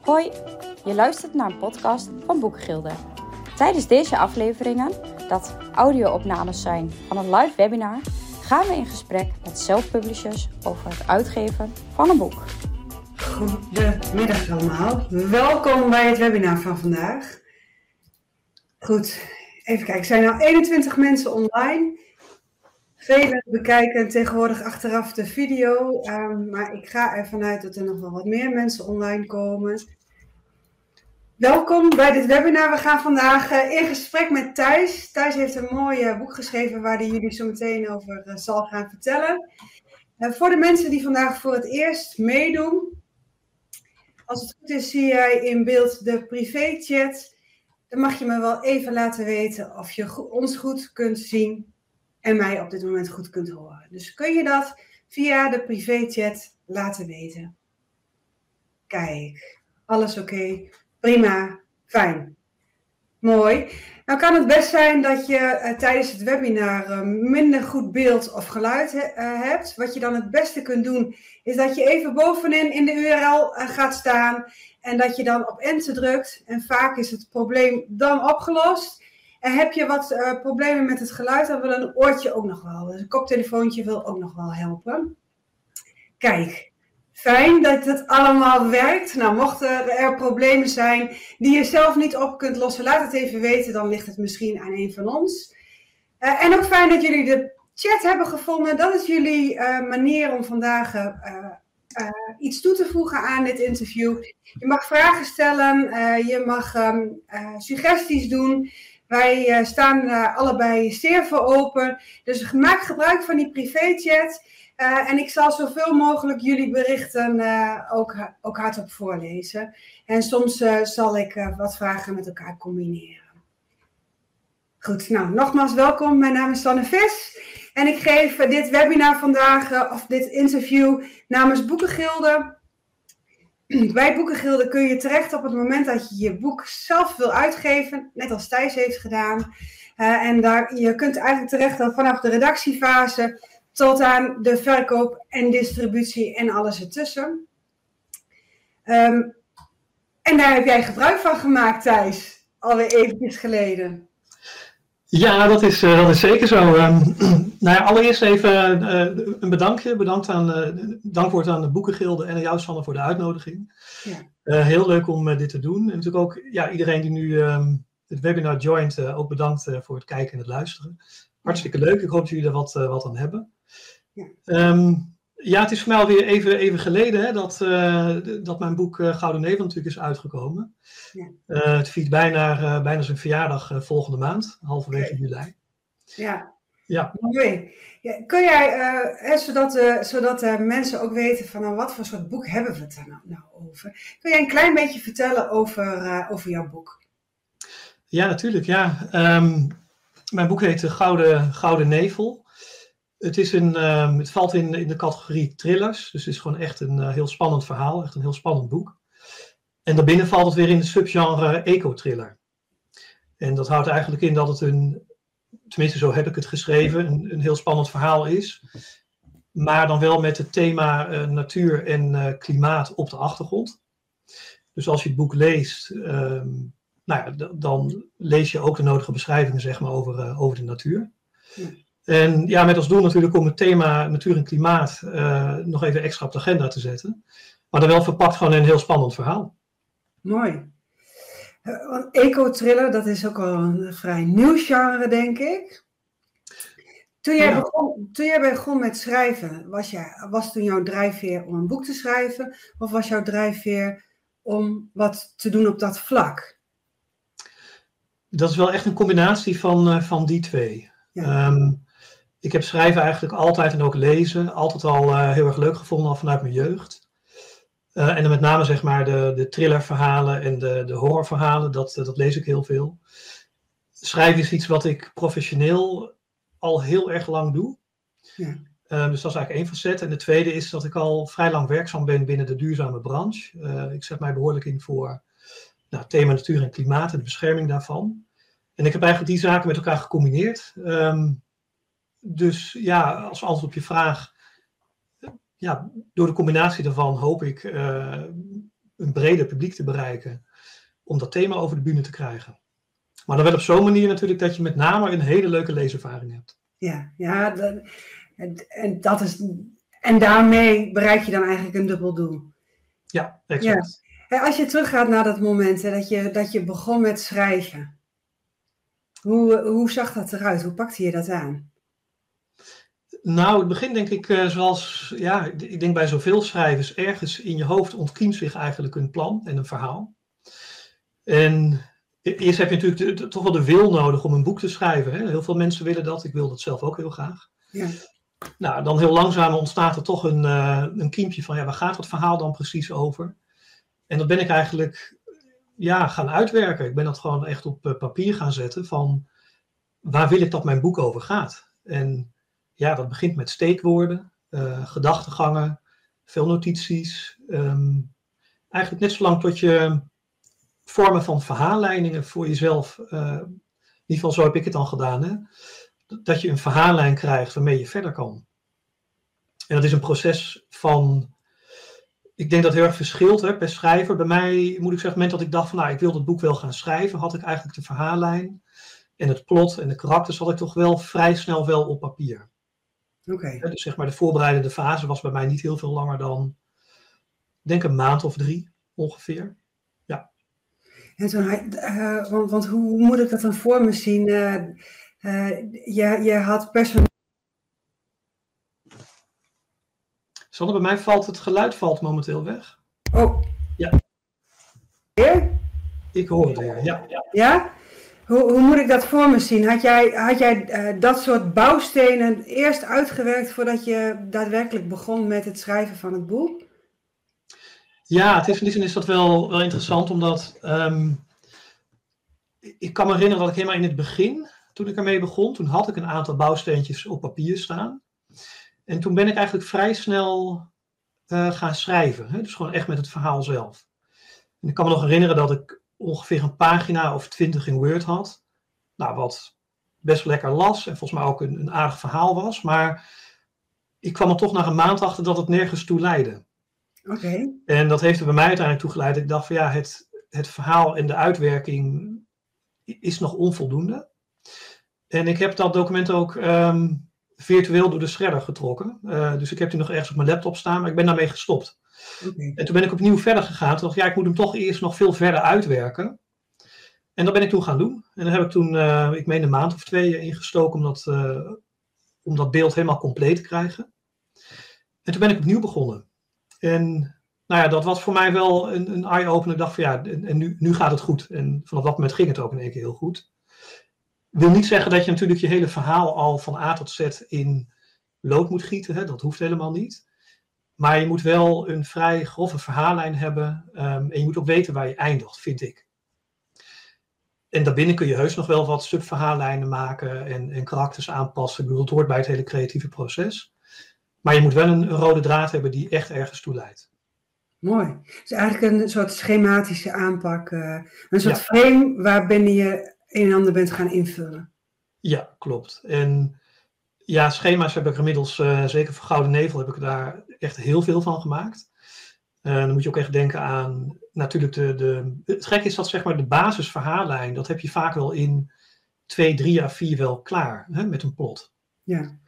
Hoi, je luistert naar een podcast van Boekengilde. Tijdens deze afleveringen, dat audio-opnames zijn van een live webinar, gaan we in gesprek met self-publishers over het uitgeven van een boek. Goedemiddag allemaal, welkom bij het webinar van vandaag. Goed, even kijken, er zijn nu 21 mensen online. Velen bekijken tegenwoordig achteraf de video, um, maar ik ga ervan uit dat er nog wel wat meer mensen online komen. Welkom bij dit webinar. We gaan vandaag uh, in gesprek met Thijs. Thijs heeft een mooi boek geschreven waar hij jullie zo meteen over uh, zal gaan vertellen. voor de mensen die vandaag voor het eerst meedoen, als het goed is zie jij in beeld de privéchat. Dan mag je me wel even laten weten of je ons goed kunt zien en mij op dit moment goed kunt horen. Dus kun je dat via de privéchat laten weten. Kijk, alles oké, prima, fijn. Mooi. Nou kan het best zijn dat je uh, tijdens het webinar uh, minder goed beeld of geluid he uh, hebt. Wat je dan het beste kunt doen, is dat je even bovenin in de URL gaat staan en dat je dan op enter drukt. En vaak is het probleem dan opgelost. Heb je wat uh, problemen met het geluid, dan wil een oortje ook nog wel. Dus een koptelefoontje wil ook nog wel helpen. Kijk, fijn dat het allemaal werkt. Nou, mochten er problemen zijn die je zelf niet op kunt lossen, laat het even weten. Dan ligt het misschien aan een van ons. Uh, en ook fijn dat jullie de chat hebben gevonden. Dat is jullie uh, manier om vandaag iets toe te voegen aan dit interview. Je mag vragen stellen, je mag um, suggesties doen. Wij uh, staan uh, allebei zeer voor open. Dus maak gebruik van die privéchat. Uh, en ik zal zoveel mogelijk jullie berichten ook, ook hardop voorlezen. En soms zal ik wat vragen met elkaar combineren. Goed, nou nogmaals welkom. Mijn naam is Sanne Vis. En ik geef dit webinar vandaag, of dit interview, namens Boekengilde. Bij Boekengilde kun je terecht op het moment dat je je boek zelf wil uitgeven, net als Thijs heeft gedaan. Uh, en daar, je kunt eigenlijk terecht vanaf de redactiefase tot aan de verkoop en distributie en alles ertussen. Um, en daar heb jij gebruik van gemaakt, Thijs, alweer eventjes geleden. Ja, dat is, uh, dat is zeker zo. Um, nou ja, allereerst even uh, een bedankje. Bedankt aan, uh, dankwoord aan de Boekengilde en aan jou, Sanne, voor de uitnodiging. Ja. heel leuk om dit te doen. En natuurlijk ook ja, iedereen die nu um, het webinar joint, ook bedankt voor het kijken en het luisteren. Hartstikke leuk. Ik hoop dat jullie er wat, wat aan hebben. Ja. Um, ja, het is voor mij alweer even, even geleden hè, dat, uh, dat mijn boek uh, Gouden Nevel natuurlijk is uitgekomen. Ja. Uh, het viert bijna, bijna zijn verjaardag volgende maand, halverwege okay. juli. Ja, ja. mooi. Ja, kun jij, hè, zodat, zodat mensen ook weten van nou, wat voor soort boek hebben we het daar nou, nou over. Kun jij een klein beetje vertellen over, over jouw boek? Ja, natuurlijk. Ja. Um, mijn boek heet Gouden, Gouden Nevel. Het, is een, uh, het valt in, in de categorie thrillers. Dus het is gewoon echt een uh, heel spannend verhaal. Echt een heel spannend boek. En daarbinnen valt het weer in de subgenre eco-thriller. En dat houdt eigenlijk in dat het een, tenminste zo heb ik het geschreven, een, heel spannend verhaal is. Maar dan wel met het thema uh, natuur en klimaat op de achtergrond. Dus als je het boek leest, ehm, nou ja, dan lees je ook de nodige beschrijvingen zeg maar, over, over de natuur. Ja. En ja, met als doel natuurlijk om het thema natuur en klimaat uh, nog even extra op de agenda te zetten. Maar dan wel verpakt van een heel spannend verhaal. Mooi. Uh, Eco-thriller, dat is ook al een vrij nieuw genre, denk ik. Toen jij, ja. begon, toen jij begon met schrijven, was, jij, was toen jouw drijfveer om een boek te schrijven? Of was jouw drijfveer om wat te doen op dat vlak? Dat is wel echt een combinatie van, uh, van die twee. Ja. Um, ik heb schrijven eigenlijk altijd en ook lezen altijd al uh, heel erg leuk gevonden, al vanuit mijn jeugd. Uh, en dan met name zeg maar de, de thrillerverhalen en de, de horrorverhalen, dat, dat lees ik heel veel. Schrijven is iets wat ik professioneel al heel erg lang doe. Ja. Uh, dus dat is eigenlijk één facet. En de tweede is dat ik al vrij lang werkzaam ben binnen de duurzame branche. ik zet mij behoorlijk in voor nou, thema natuur en klimaat en de bescherming daarvan. En ik heb eigenlijk die zaken met elkaar gecombineerd. Um, dus ja, als antwoord op je vraag, ja, door de combinatie daarvan hoop ik uh, een breder publiek te bereiken. Om dat thema over de bühne te krijgen. Maar dan wel op zo'n manier natuurlijk dat je met name een hele leuke leeservaring hebt. Ja, ja en, dat is, en daarmee bereik je dan eigenlijk een dubbel doel. Ja, exact. Ja. Als je teruggaat naar dat moment hè, dat, je, dat je begon met schrijven. Hoe, hoe zag dat eruit? Hoe pakte je dat aan? Nou, het begin denk ik, uh, zoals, ja, ik denk bij zoveel schrijvers, ergens in je hoofd ontkiemt zich eigenlijk een plan en een verhaal. En e-, eerst heb je natuurlijk toch wel de wil nodig om een boek te schrijven. Hè? Heel veel mensen willen dat, ik wil dat zelf ook heel graag. Ja. Nou, dan heel langzaam ontstaat er toch een, uh, een kiempje van, ja, waar gaat het verhaal dan precies over? En dat ben ik eigenlijk ja, gaan uitwerken. Ik ben dat gewoon echt op eh, papier gaan zetten van, waar wil ik dat mijn boek over gaat? En ja, dat begint met steekwoorden, uh, gedachtegangen, veel notities. Um, eigenlijk net zolang tot je vormen van verhaallijningen voor jezelf, uh, in ieder geval zo heb ik het dan gedaan, hè? dat je een verhaallijn krijgt waarmee je verder kan. En dat is een proces van, ik denk dat het heel erg verschilt hè, per schrijver. Bij mij moet ik zeggen, het moment dat ik dacht van nou, ik wil het boek wel gaan schrijven, had ik eigenlijk de verhaallijn en het plot en de karakters had ik toch wel vrij snel wel op papier. Dus zeg maar de voorbereidende fase was bij mij niet heel veel langer dan, denk een maand of drie ongeveer. Ja. En toen, uh, want, want hoe moet ik dat dan voor me zien? Uh, uh, je, je had personeel. Sanne, bij mij valt het geluid valt momenteel weg. Oh. Ja. Weer? Ik hoor het weer, ja. Ja? Hoe, hoe moet ik dat voor me zien? Had jij, had jij uh, dat soort bouwstenen eerst uitgewerkt voordat je daadwerkelijk begon met het schrijven van het boek? Ja, het is, in die zin is dat wel, wel interessant, omdat um, ik kan me herinneren dat ik helemaal in het begin, toen ik ermee begon, toen had ik een aantal bouwsteentjes op papier staan. En toen ben ik eigenlijk vrij snel uh, gaan schrijven. Hè? Dus gewoon echt met het verhaal zelf. En ik kan me nog herinneren dat ik ongeveer een pagina of twintig in Word had. Nou, wat best lekker las en volgens mij ook een, een aardig verhaal was. Maar ik kwam er toch na een maand achter dat het nergens toe leidde. Oké. En dat heeft er bij mij uiteindelijk toe geleid. Ik dacht van ja, het, het verhaal en de uitwerking is nog onvoldoende. En ik heb dat document ook ehm, virtueel door de shredder getrokken. Uh, dus ik heb die nog ergens op mijn laptop staan, maar ik ben daarmee gestopt. En toen ben ik opnieuw verder gegaan. Toen dacht ik, ja, ik moet hem toch eerst nog veel verder uitwerken. En dat ben ik toen gaan doen. En daar heb ik toen, uh, ik meen een maand of twee ingestoken om dat, uh, om dat beeld helemaal compleet te krijgen. En toen ben ik opnieuw begonnen. En nou ja, dat was voor mij wel een, een eye-opener. Ik dacht van ja, en, en nu, nu gaat het goed. En vanaf dat moment ging het ook in één keer heel goed. wil niet zeggen dat je natuurlijk je hele verhaal al van A tot Z in lood moet gieten. Hè? Dat hoeft helemaal niet. Maar je moet wel een vrij grove verhaallijn hebben. Um, en je moet ook weten waar je eindigt, vind ik. En daarbinnen kun je heus nog wel wat subverhaallijnen maken en, en karakters aanpassen. Ik bedoel, het hoort bij het hele creatieve proces. Maar je moet wel een, een rode draad hebben die echt ergens toe leidt. Mooi. Dus eigenlijk een soort schematische aanpak. Uh, een soort ja. frame waarbinnen je een en ander bent gaan invullen. Ja, klopt. En ja, schema's heb ik inmiddels, uh, zeker voor Gouden Nevel, heb ik daar echt heel veel van gemaakt. Uh, dan moet je ook echt denken aan, natuurlijk, de, de, het gek is dat zeg maar de basisverhaallijn, dat heb je vaak wel in twee, drie à vier wel klaar, hè, met een plot. Ja.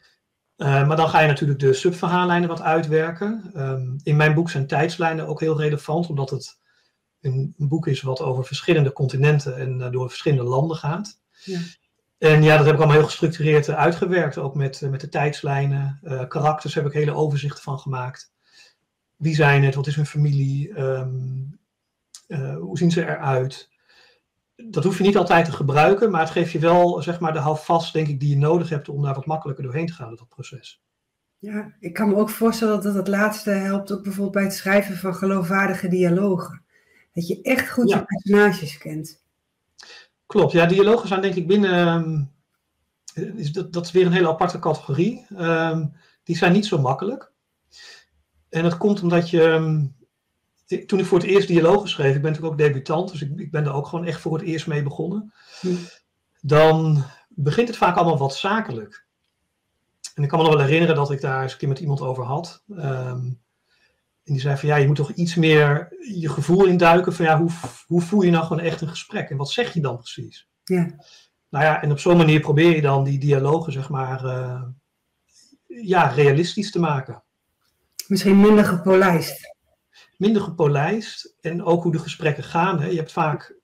Uh, maar dan ga je natuurlijk de subverhaallijnen wat uitwerken. Um, in mijn boek zijn tijdslijnen ook heel relevant, omdat het een, een boek is wat over verschillende continenten en door verschillende landen gaat. Ja. En ja, dat heb ik allemaal heel gestructureerd uh, uitgewerkt, ook met, uh, met de tijdslijnen. Uh, karakters heb ik hele overzichten van gemaakt. Wie zijn het? Wat is hun familie? Um, hoe zien ze eruit? Dat hoef je niet altijd te gebruiken, maar het geeft je wel zeg maar, de houvast, denk ik, die je nodig hebt om daar wat makkelijker doorheen te gaan dat proces. Ja, ik kan me ook voorstellen dat het laatste helpt, ook bijvoorbeeld bij het schrijven van geloofwaardige dialogen. Dat je echt goed ja. je personages kent. Klopt, ja, dialogen zijn denk ik binnen. Um, is dat, dat is weer een hele aparte categorie. Um, die zijn niet zo makkelijk. En dat komt omdat je. Um, toen ik voor het eerst dialogen schreef, ik ben natuurlijk ook debutant, dus ik, ik ben er ook gewoon echt voor het eerst mee begonnen. Hm. Dan begint het vaak allemaal wat zakelijk. En ik kan me nog wel herinneren dat ik daar eens een keer met iemand over had. Um, En die zei van ja, je moet toch iets meer je gevoel induiken van ja, hoe, hoe voel je nou gewoon echt een gesprek en wat zeg je dan precies? Ja. Nou ja, en op zo'n manier probeer je dan die dialogen, zeg maar, uh, ja, realistisch te maken. Misschien minder gepolijst. Minder gepolijst en ook hoe de gesprekken gaan. Hè. Je hebt vaak,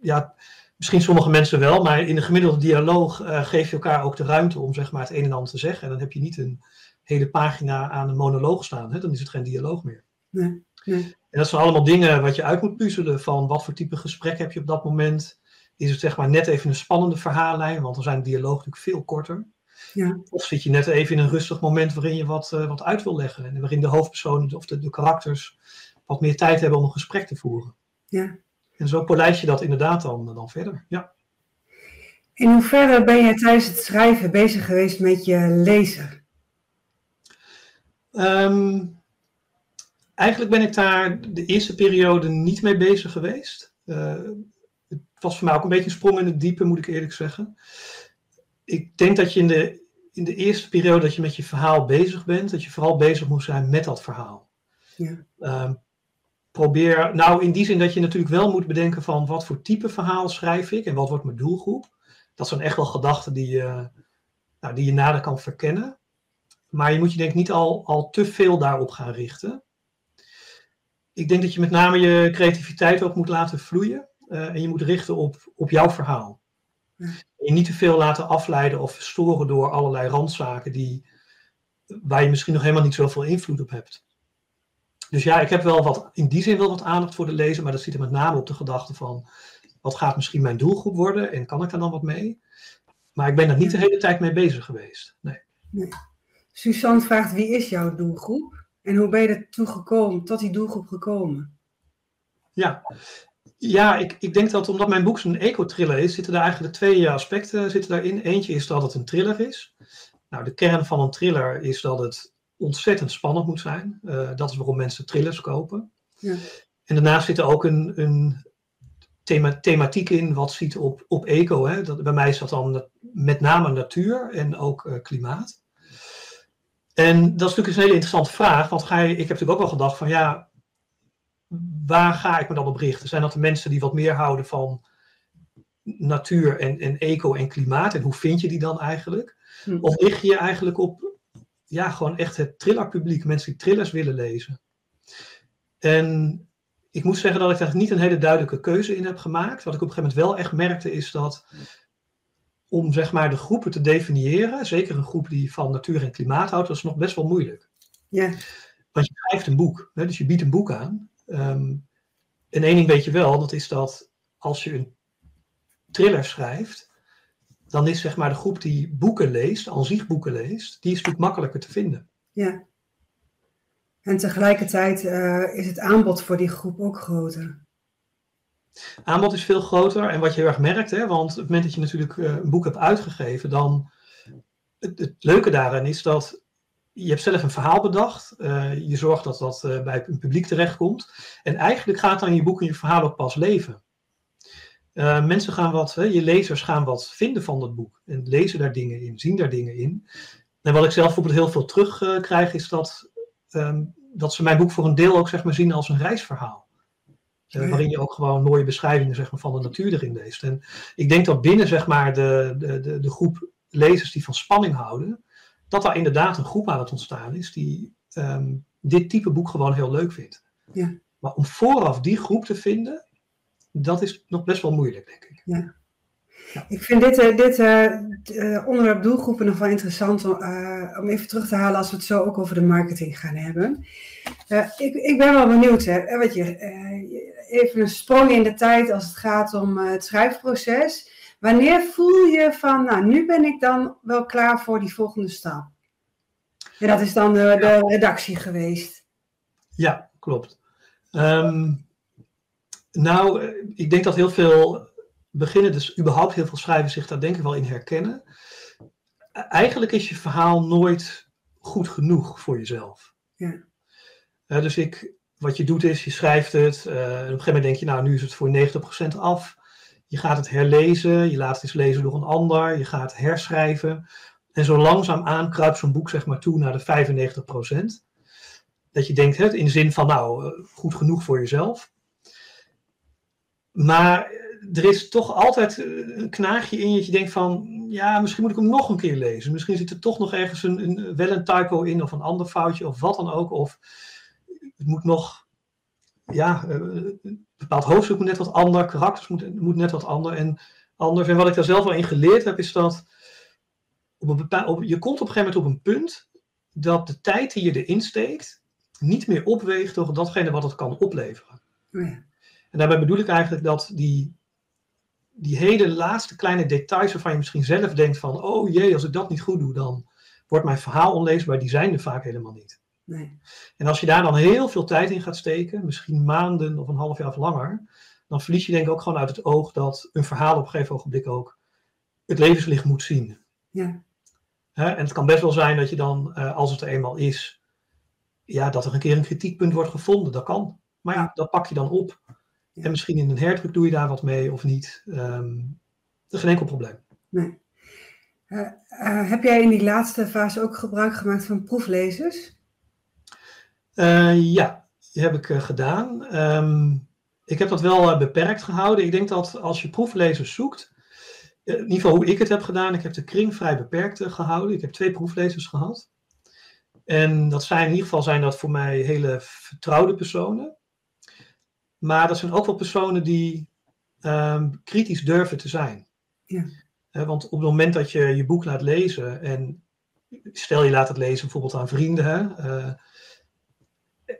ja, misschien sommige mensen wel, maar in een gemiddelde dialoog uh, geef je elkaar ook de ruimte om zeg maar, het een en ander te zeggen. En dan heb je niet een hele pagina aan een monoloog staan. Hè. Dan is het geen dialoog meer. Nee, nee. En dat zijn allemaal dingen wat je uit moet puzzelen van wat voor type gesprek heb je op dat moment. Is het zeg maar net even een spannende verhaallijn, want dan zijn de dialoog natuurlijk veel korter. Ja. Of zit je net even in een rustig moment waarin je wat, uh, wat uit wil leggen. En waarin de hoofdpersonen of de, de karakters wat meer tijd hebben om een gesprek te voeren. Ja. En zo polijst je dat inderdaad dan, dan verder. Ja. In hoeverre ben je tijdens het schrijven bezig geweest met je lezer? Um, eigenlijk ben ik daar de eerste periode niet mee bezig geweest. Uh, het was voor mij ook een beetje een sprong in het diepe, moet ik eerlijk zeggen. Ik denk dat je in de, in de eerste periode dat je met je verhaal bezig bent, dat je vooral bezig moet zijn met dat verhaal. Ja. Uh, probeer, nou in die zin dat je natuurlijk wel moet bedenken van wat voor type verhaal schrijf ik en wat wordt mijn doelgroep. Dat zijn echt wel gedachten die je, nou, die je nader kan verkennen. Maar je moet je denk ik niet al, al te veel daarop gaan richten. Ik denk dat je met name je creativiteit ook moet laten vloeien. Uh, en je moet richten op, op jouw verhaal. En je niet te veel laten afleiden of verstoren door allerlei randzaken die, waar je misschien nog helemaal niet zoveel invloed op hebt. Dus ja, ik heb wel wat, in die zin wel wat aandacht voor de lezer, maar dat zit er met name op de gedachte van, wat gaat misschien mijn doelgroep worden en kan ik daar dan wat mee? Maar ik ben daar niet de hele tijd mee bezig geweest. Nee. nee. Suzanne vraagt, wie is jouw doelgroep? En hoe ben je er toe gekomen, tot die doelgroep gekomen? Ja, ja ik, ik denk dat omdat mijn boek een eco-thriller is, zitten daar eigenlijk twee aspecten zitten daarin. Eentje is dat het een thriller is. Nou, de kern van een thriller is dat het ontzettend spannend moet zijn. Uh, dat is waarom mensen thrillers kopen. Ja. En daarnaast zit er ook een, een thema, thematiek in wat ziet op, op eco. Hè. Dat, bij mij is dat dan met name natuur en ook uh, klimaat. En dat is natuurlijk een hele interessante vraag, want ga je, ik heb natuurlijk ook wel gedacht van ja, waar ga ik me dan op richten? Zijn dat de mensen die wat meer houden van natuur en, en eco en klimaat en hoe vind je die dan eigenlijk? Hm. Of richt je je eigenlijk op ja, gewoon echt het thrillerpubliek, mensen die thrillers willen lezen? En ik moet zeggen dat ik daar niet een hele duidelijke keuze in heb gemaakt. Wat ik op een gegeven moment wel echt merkte is dat om zeg maar de groepen te definiëren, zeker een groep die van natuur en klimaat houdt, dat is nog best wel moeilijk. Ja. Want je schrijft een boek, hè, dus je biedt een boek aan. Um, en één ding weet je wel, dat is dat als je een thriller schrijft, dan is zeg maar de groep die boeken leest, aan zich boeken leest, die is natuurlijk makkelijker te vinden. Ja. En tegelijkertijd uh, is het aanbod voor die groep ook groter. Aanbod is veel groter en wat je heel erg merkt, hè, want op het moment dat je natuurlijk uh, een boek hebt uitgegeven, dan het, leuke daarin is dat je hebt zelf een verhaal bedacht, uh, je zorgt dat dat uh, bij een publiek terechtkomt en eigenlijk gaat dan je boek en je verhaal ook pas leven. mensen gaan wat, hè, je lezers gaan wat vinden van dat boek en lezen daar dingen in, zien daar dingen in. En wat ik zelf bijvoorbeeld heel veel terugkrijg is dat, um, dat ze mijn boek voor een deel ook zeg maar, zien als een reisverhaal. Uh, waarin je ook gewoon mooie beschrijvingen zeg maar, van de natuur erin leest. En ik denk dat binnen zeg maar, de, de, de, de groep lezers die van spanning houden, dat daar inderdaad een groep aan het ontstaan is die um, dit type boek gewoon heel leuk vindt. Ja. Maar om vooraf die groep te vinden, dat is nog best wel moeilijk, denk ik. Ja. Ja. Ik vind dit, uh, dit uh, onderwerp doelgroepen nog wel interessant om, uh, om even terug te halen als we het zo ook over de marketing gaan hebben. ik, ik ben wel benieuwd, hè, wat je, even een sprong in de tijd als het gaat om het schrijfproces. Wanneer voel je van, nou nu ben ik dan wel klaar voor die volgende stap? En dat is dan de, de redactie geweest. Ja, klopt. Um, nou, ik denk dat heel veel beginnen, dus überhaupt heel veel schrijvers zich daar denk ik wel in herkennen. Eigenlijk is je verhaal nooit goed genoeg voor jezelf. Ja. Uh, dus ik, wat je doet is, je schrijft het. Uh, en op een gegeven moment denk je, nou nu is het voor 90% af. Je gaat het herlezen, je laat het eens lezen door een ander, je gaat herschrijven. En zo langzaam aan kruipt zo'n boek zeg maar toe naar de 95%. dat je denkt, hè, in de zin van, nou, eh, goed genoeg voor jezelf. Maar er is toch altijd een knaagje in je dat je denkt van, ja, misschien moet ik hem nog een keer lezen. Misschien zit er toch nog ergens een, een, wel een typo in of een ander foutje of wat dan ook. Of het moet nog, ja, een bepaald hoofdstuk moet net wat ander, karakters moet, moet net wat ander en anders. En wat ik daar zelf wel in geleerd heb, is dat op een bepaald, je komt op een gegeven moment op een punt dat de tijd die je erin steekt niet meer opweegt door datgene wat het kan opleveren. En daarbij bedoel ik eigenlijk dat die, die hele laatste kleine details waarvan je misschien zelf denkt van, oh jee, als ik dat niet goed doe, dan wordt mijn verhaal onleesbaar, die zijn er vaak helemaal niet. Nee. En als je daar dan heel veel tijd in gaat steken, misschien maanden of een half jaar of langer, dan verlies je denk ik ook gewoon uit het oog dat een verhaal op een gegeven ogenblik ook het levenslicht moet zien. Ja. en het kan best wel zijn dat je dan, eh, als het er eenmaal is, ja, dat er een keer een kritiekpunt wordt gevonden. Dat kan. Maar ja, dat pak je dan op. En misschien in een herdruk doe je daar wat mee of niet. Um, geen enkel probleem. Nee. Uh, uh, heb jij in die laatste fase ook gebruik gemaakt van proeflezers? Ja, die heb ik gedaan. Um, ik heb dat wel eh, beperkt gehouden. Ik denk dat als je proeflezers zoekt, eh, in ieder geval hoe ik het heb gedaan, ik heb de kring vrij beperkt eh, gehouden. Ik heb twee proeflezers gehad. En dat zijn in ieder geval zijn dat voor mij hele vertrouwde personen. Maar dat zijn ook wel personen die um, kritisch durven te zijn. Ja. want op het moment dat je je boek laat lezen en stel je laat het lezen bijvoorbeeld aan vrienden, hè, uh,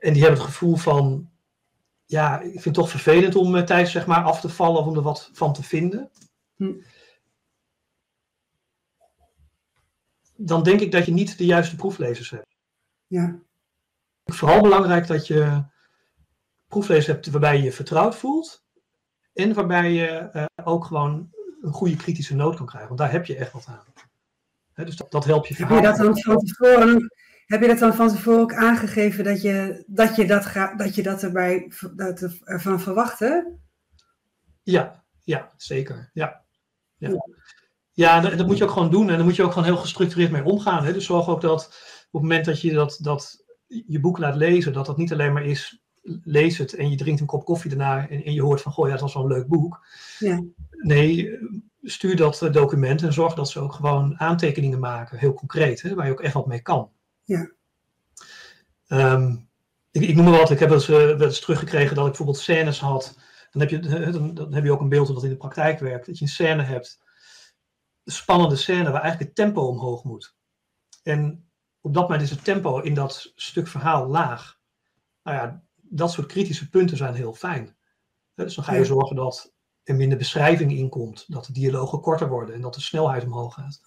en die hebben het gevoel van ja, ik vind het toch vervelend om uh, tijdens zeg maar af te vallen of om er wat van te vinden. Hm. Dan denk ik dat je niet de juiste proeflezers hebt. Ja. Vooral belangrijk dat je proeflezers hebt waarbij je je vertrouwd voelt. En waarbij je uh, ook gewoon een goede kritische noot kan krijgen. Want daar heb je echt wat aan. dus dat, dat helpt je verhaal. Heb je dat dan van tevoren heb je dat dan van tevoren ook aangegeven dat je dat, je dat, ga, dat, je dat erbij dat ervan verwachtte? Ja, ja, zeker. Ja. Ja, ja dat, dat, moet je ook gewoon doen en daar moet je ook gewoon heel gestructureerd mee omgaan. Hè? Dus zorg ook dat op het moment dat je dat, dat je boek laat lezen, dat dat niet alleen maar is lees het en je drinkt een kop koffie daarna en, en je hoort van, goh ja, dat was wel een leuk boek. Ja. Nee, stuur dat document en zorg dat ze ook gewoon aantekeningen maken, heel concreet, hè, waar je ook echt wat mee kan. Ja. Ehm, ik, ik, noem maar wat, ik heb wel eens, uh, wel eens teruggekregen dat ik bijvoorbeeld scènes had. Dan heb, je, dan, dan, heb je ook een beeld dat in de praktijk werkt. Dat je een scène hebt, een spannende scène, waar eigenlijk het tempo omhoog moet. En op dat moment is het tempo in dat stuk verhaal laag. Nou ja, dat soort kritische punten zijn heel fijn. Dus dan ga je zorgen dat er minder beschrijving in komt, dat de dialogen korter worden en dat de snelheid omhoog gaat.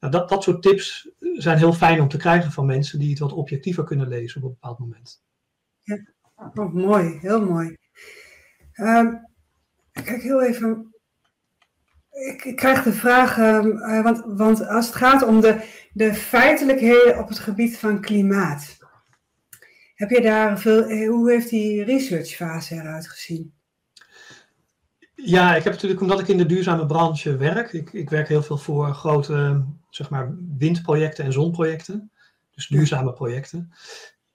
Nou, dat, dat soort tips zijn heel fijn om te krijgen van mensen die het wat objectiever kunnen lezen op een bepaald moment. Ja, oh, mooi, heel mooi. Uh, kijk heel even. Ik, ik krijg de vraag, uh, want, want als het gaat om de, de feitelijkheden op het gebied van klimaat, heb je daar veel, eh, hoe heeft die researchfase eruit gezien? Ja, ik heb natuurlijk, omdat ik in de duurzame branche werk, ik, ik werk heel veel voor grote zeg maar, windprojecten en zonprojecten, dus duurzame projecten.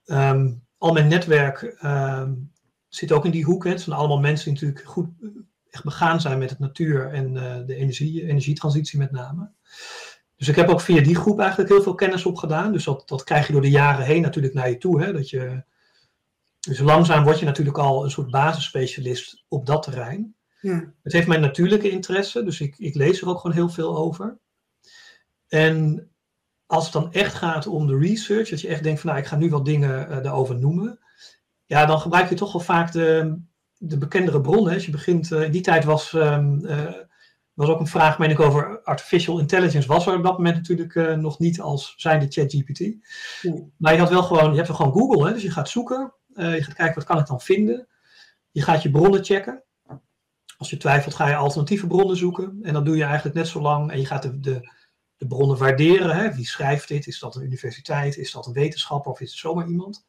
Ehm, al mijn netwerk ehm, zit ook in die hoek. Hè. Het zijn allemaal mensen die natuurlijk goed echt begaan zijn met het natuur en uh, de energie, energietransitie met name. Dus ik heb ook via die groep eigenlijk heel veel kennis opgedaan. Dus dat, dat krijg je door de jaren heen natuurlijk naar je toe. Hè, dat je, dus langzaam word je natuurlijk al een soort basisspecialist op dat terrein. Ja. Het heeft mijn natuurlijke interesse, dus ik, ik lees er ook gewoon heel veel over. En als het dan echt gaat om de research, dat je echt denkt van nou, ik ga nu wat dingen uh, daarover noemen. Ja, dan gebruik je toch wel vaak de, de bekendere bronnen. Als je begint, uh, in die tijd was, um, uh, was ook een vraag, meen ik, over artificial intelligence. Was er op dat moment natuurlijk nog niet als zijnde ChatGPT. Maar je had wel gewoon, je hebt wel gewoon Google, hè? dus je gaat zoeken. je gaat kijken wat kan ik dan vinden. Je gaat je bronnen checken. Als je twijfelt, ga je alternatieve bronnen zoeken. En dan doe je eigenlijk net zo lang. En je gaat de, de, de bronnen waarderen. Hè? Wie schrijft dit? Is dat een universiteit? Is dat een wetenschapper? Of is het zomaar iemand?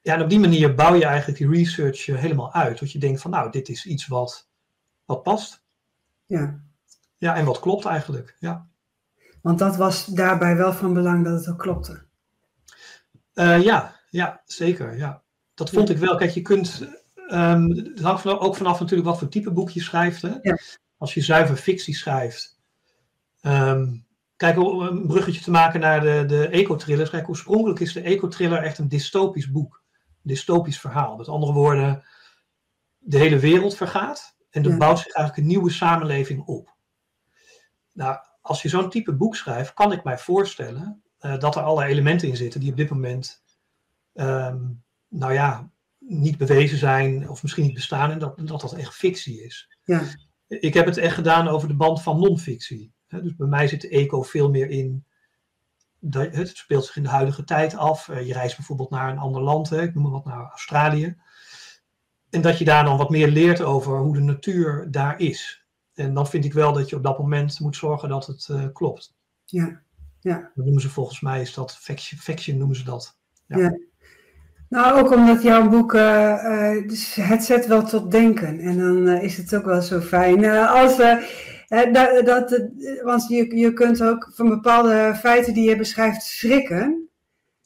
Ja, en op die manier bouw je eigenlijk die research eh, helemaal uit. Dat je denkt van, nou, dit is iets wat, wat past. Ja. Ja, en wat klopt eigenlijk. Ja. Want dat was daarbij wel van belang dat het ook klopte. Uh, ja, ja, zeker. Ja. Dat vond ik wel. Kijk, je kunt. Ehm, het hangt van- ook vanaf natuurlijk wat voor type boek je schrijft. Hè? Ja. Als je zuiver fictie schrijft. ehm, kijk, om een bruggetje te maken naar de, de eco-thrillers. Kijk, oorspronkelijk is de eco-thriller echt een dystopisch boek. Een dystopisch verhaal. Met andere woorden, de hele wereld vergaat. En er Ja. bouwt zich eigenlijk een nieuwe samenleving op. Nou, als je zo'n type boek schrijft, kan ik mij voorstellen eh, dat er allerlei elementen in zitten die op dit moment, ehm, nou ja, niet bewezen zijn of misschien niet bestaan en dat dat, dat echt fictie is. Ja, Ik heb het echt gedaan over de band van non-fictie. Dus bij mij zit de eco veel meer in. dat- Het speelt zich in de huidige tijd af. Eh, Je reist bijvoorbeeld naar een ander land, hè, ik noem maar wat naar Australië. En dat je daar dan wat meer leert over hoe de natuur daar is. En dan vind ik wel dat je op dat moment moet zorgen dat het eh, klopt. ja. Dat noemen ze volgens mij, is dat faction, faction noemen ze dat. Nou, ook omdat jouw boek, eh, eh, dus het zet wel tot denken. En dan eh, is het ook wel zo fijn. als, dat, dat, want je, je kunt ook van bepaalde feiten die je beschrijft schrikken.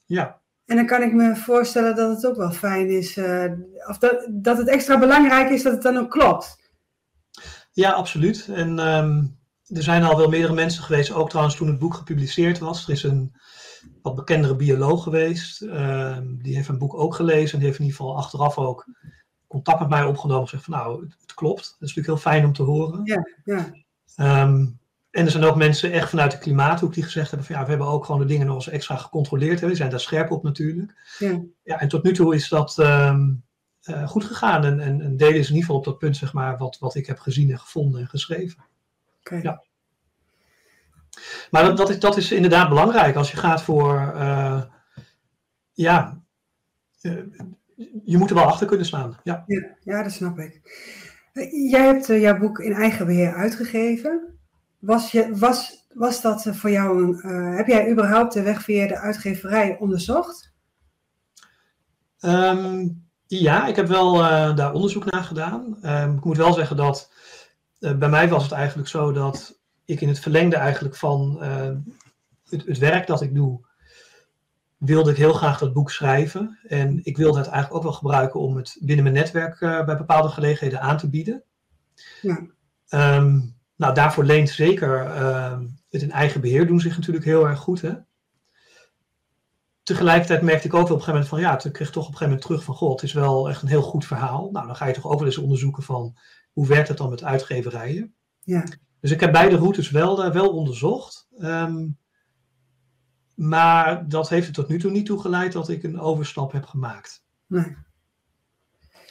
Ja, En dan kan ik me voorstellen dat het ook wel fijn is. of dat, dat het extra belangrijk is dat het dan ook klopt. ja absoluut. En ehm, er zijn al wel meerdere mensen geweest, ook trouwens toen het boek gepubliceerd was. Er is een wat bekendere bioloog geweest. ehm, die heeft een boek ook gelezen en die heeft in ieder geval achteraf ook contact met mij opgenomen. En gezegd van nou, het, het klopt. Dat is natuurlijk heel fijn om te horen. Ja, ja, Ehm, en er zijn ook mensen echt vanuit de klimaathoek die gezegd hebben van ja, we hebben ook gewoon de dingen nog eens extra gecontroleerd. Hè. We zijn daar scherp op natuurlijk. ja. Ja, en tot nu toe is dat ehm, eh, goed gegaan. En, en, en delen is in ieder geval op dat punt, zeg maar, wat, wat ik heb gezien en gevonden en geschreven. Oké. Ja. Maar dat, dat, is, dat is inderdaad belangrijk als je gaat voor, eh, ja, eh, je moet er wel achter kunnen staan. Ja. Ja, ja, dat snap ik. Eh, Jij hebt eh, jouw boek in eigen beheer uitgegeven. Was, je, was, was dat voor jou een. heb jij überhaupt de weg via de uitgeverij onderzocht? Ehm, ja, ik heb wel daar onderzoek naar gedaan. Ehm, ik moet wel zeggen dat bij mij was het eigenlijk zo dat ik in het verlengde eigenlijk van eh, het, het werk dat ik doe, wilde ik heel graag dat boek schrijven. En ik wilde het eigenlijk ook wel gebruiken om het binnen mijn netwerk eh, bij bepaalde gelegenheden aan te bieden. Ja. Ehm, nou, daarvoor leent zeker ehm, het in eigen beheer doen zich natuurlijk heel erg goed. Hè? Tegelijkertijd merkte ik ook wel op een gegeven moment van ja, ik kreeg toch op een gegeven moment terug van goh, het is wel echt een heel goed verhaal. Nou, dan ga je toch ook wel eens onderzoeken van hoe werkt het dan met uitgeverijen. Ja, Dus ik heb beide routes wel, eh, wel onderzocht. Ehm, maar dat heeft er tot nu toe niet toe geleid dat ik een overstap heb gemaakt. nee.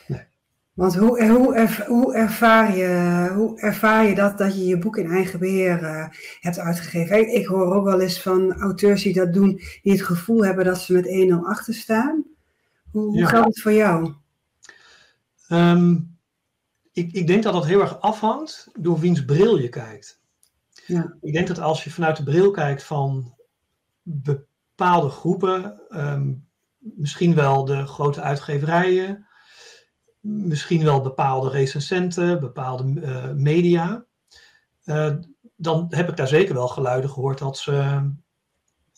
Nee. Want hoe, hoe, erv- hoe, ervaar je, hoe ervaar je dat, dat je je boek in eigen beheer eh, hebt uitgegeven? Ik, ik hoor ook wel eens van auteurs die dat doen, die het gevoel hebben dat ze met 1-0 achter staan. Hoe, hoe Ja. gaat het voor jou? Ehm, ik, ik denk dat dat heel erg afhangt door wiens bril je kijkt. Ja. Ik denk dat als je vanuit de bril kijkt van bepaalde groepen, ehm, misschien wel de grote uitgeverijen, misschien wel bepaalde recensenten, bepaalde eh, media, eh, dan heb ik daar zeker wel geluiden gehoord dat ze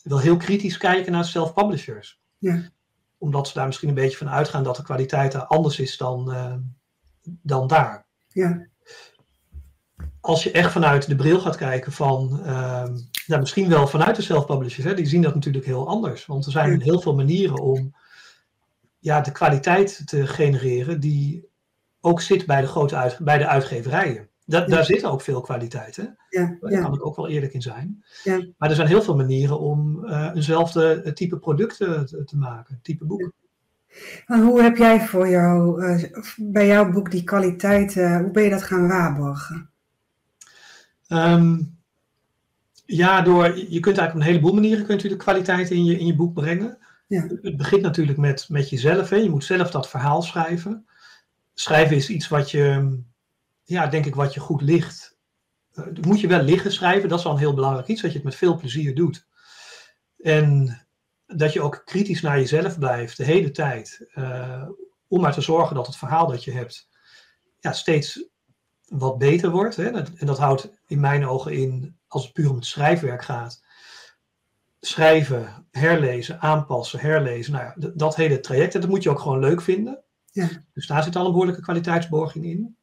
wel heel kritisch kijken naar self-publishers. Ja. Omdat ze daar misschien een beetje van uitgaan dat de kwaliteit daar anders is dan, eh, dan daar Ja, als je echt vanuit de bril gaat kijken van, ja, misschien wel vanuit de self-publishers, hè, die zien dat natuurlijk heel anders. Want er zijn Ja. heel veel manieren om ja, de kwaliteit te genereren die ook zit bij de grote uit, bij de uitgeverijen. Da- Ja. Daar zit ook veel kwaliteit, hè? ja, daar ja. kan ik ook wel eerlijk in zijn. Ja. Maar er zijn heel veel manieren om eh, eenzelfde type producten te, te maken, type boek. En hoe heb jij voor jou, eh, bij jouw boek die kwaliteit, eh, hoe ben je dat gaan waarborgen? Ehm, ja, door, je kunt eigenlijk op een heleboel manieren kunt u de kwaliteit in je, in je boek brengen. Ja. Het begint natuurlijk met, met jezelf. Hè. Je moet zelf dat verhaal schrijven. Schrijven is iets wat je, ja, denk ik, wat je goed ligt. Eh, moet je wel liggen schrijven, dat is wel een heel belangrijk iets, dat je het met veel plezier doet. En dat je ook kritisch naar jezelf blijft de hele tijd. eh, om maar te zorgen dat het verhaal dat je hebt ja, steeds wat beter wordt. Hè? En dat houdt in mijn ogen in, als het puur om het schrijfwerk gaat, schrijven, herlezen, aanpassen, herlezen. Nou ja, dat hele traject, dat moet je ook gewoon leuk vinden. Ja. Dus daar zit al een behoorlijke kwaliteitsborging in.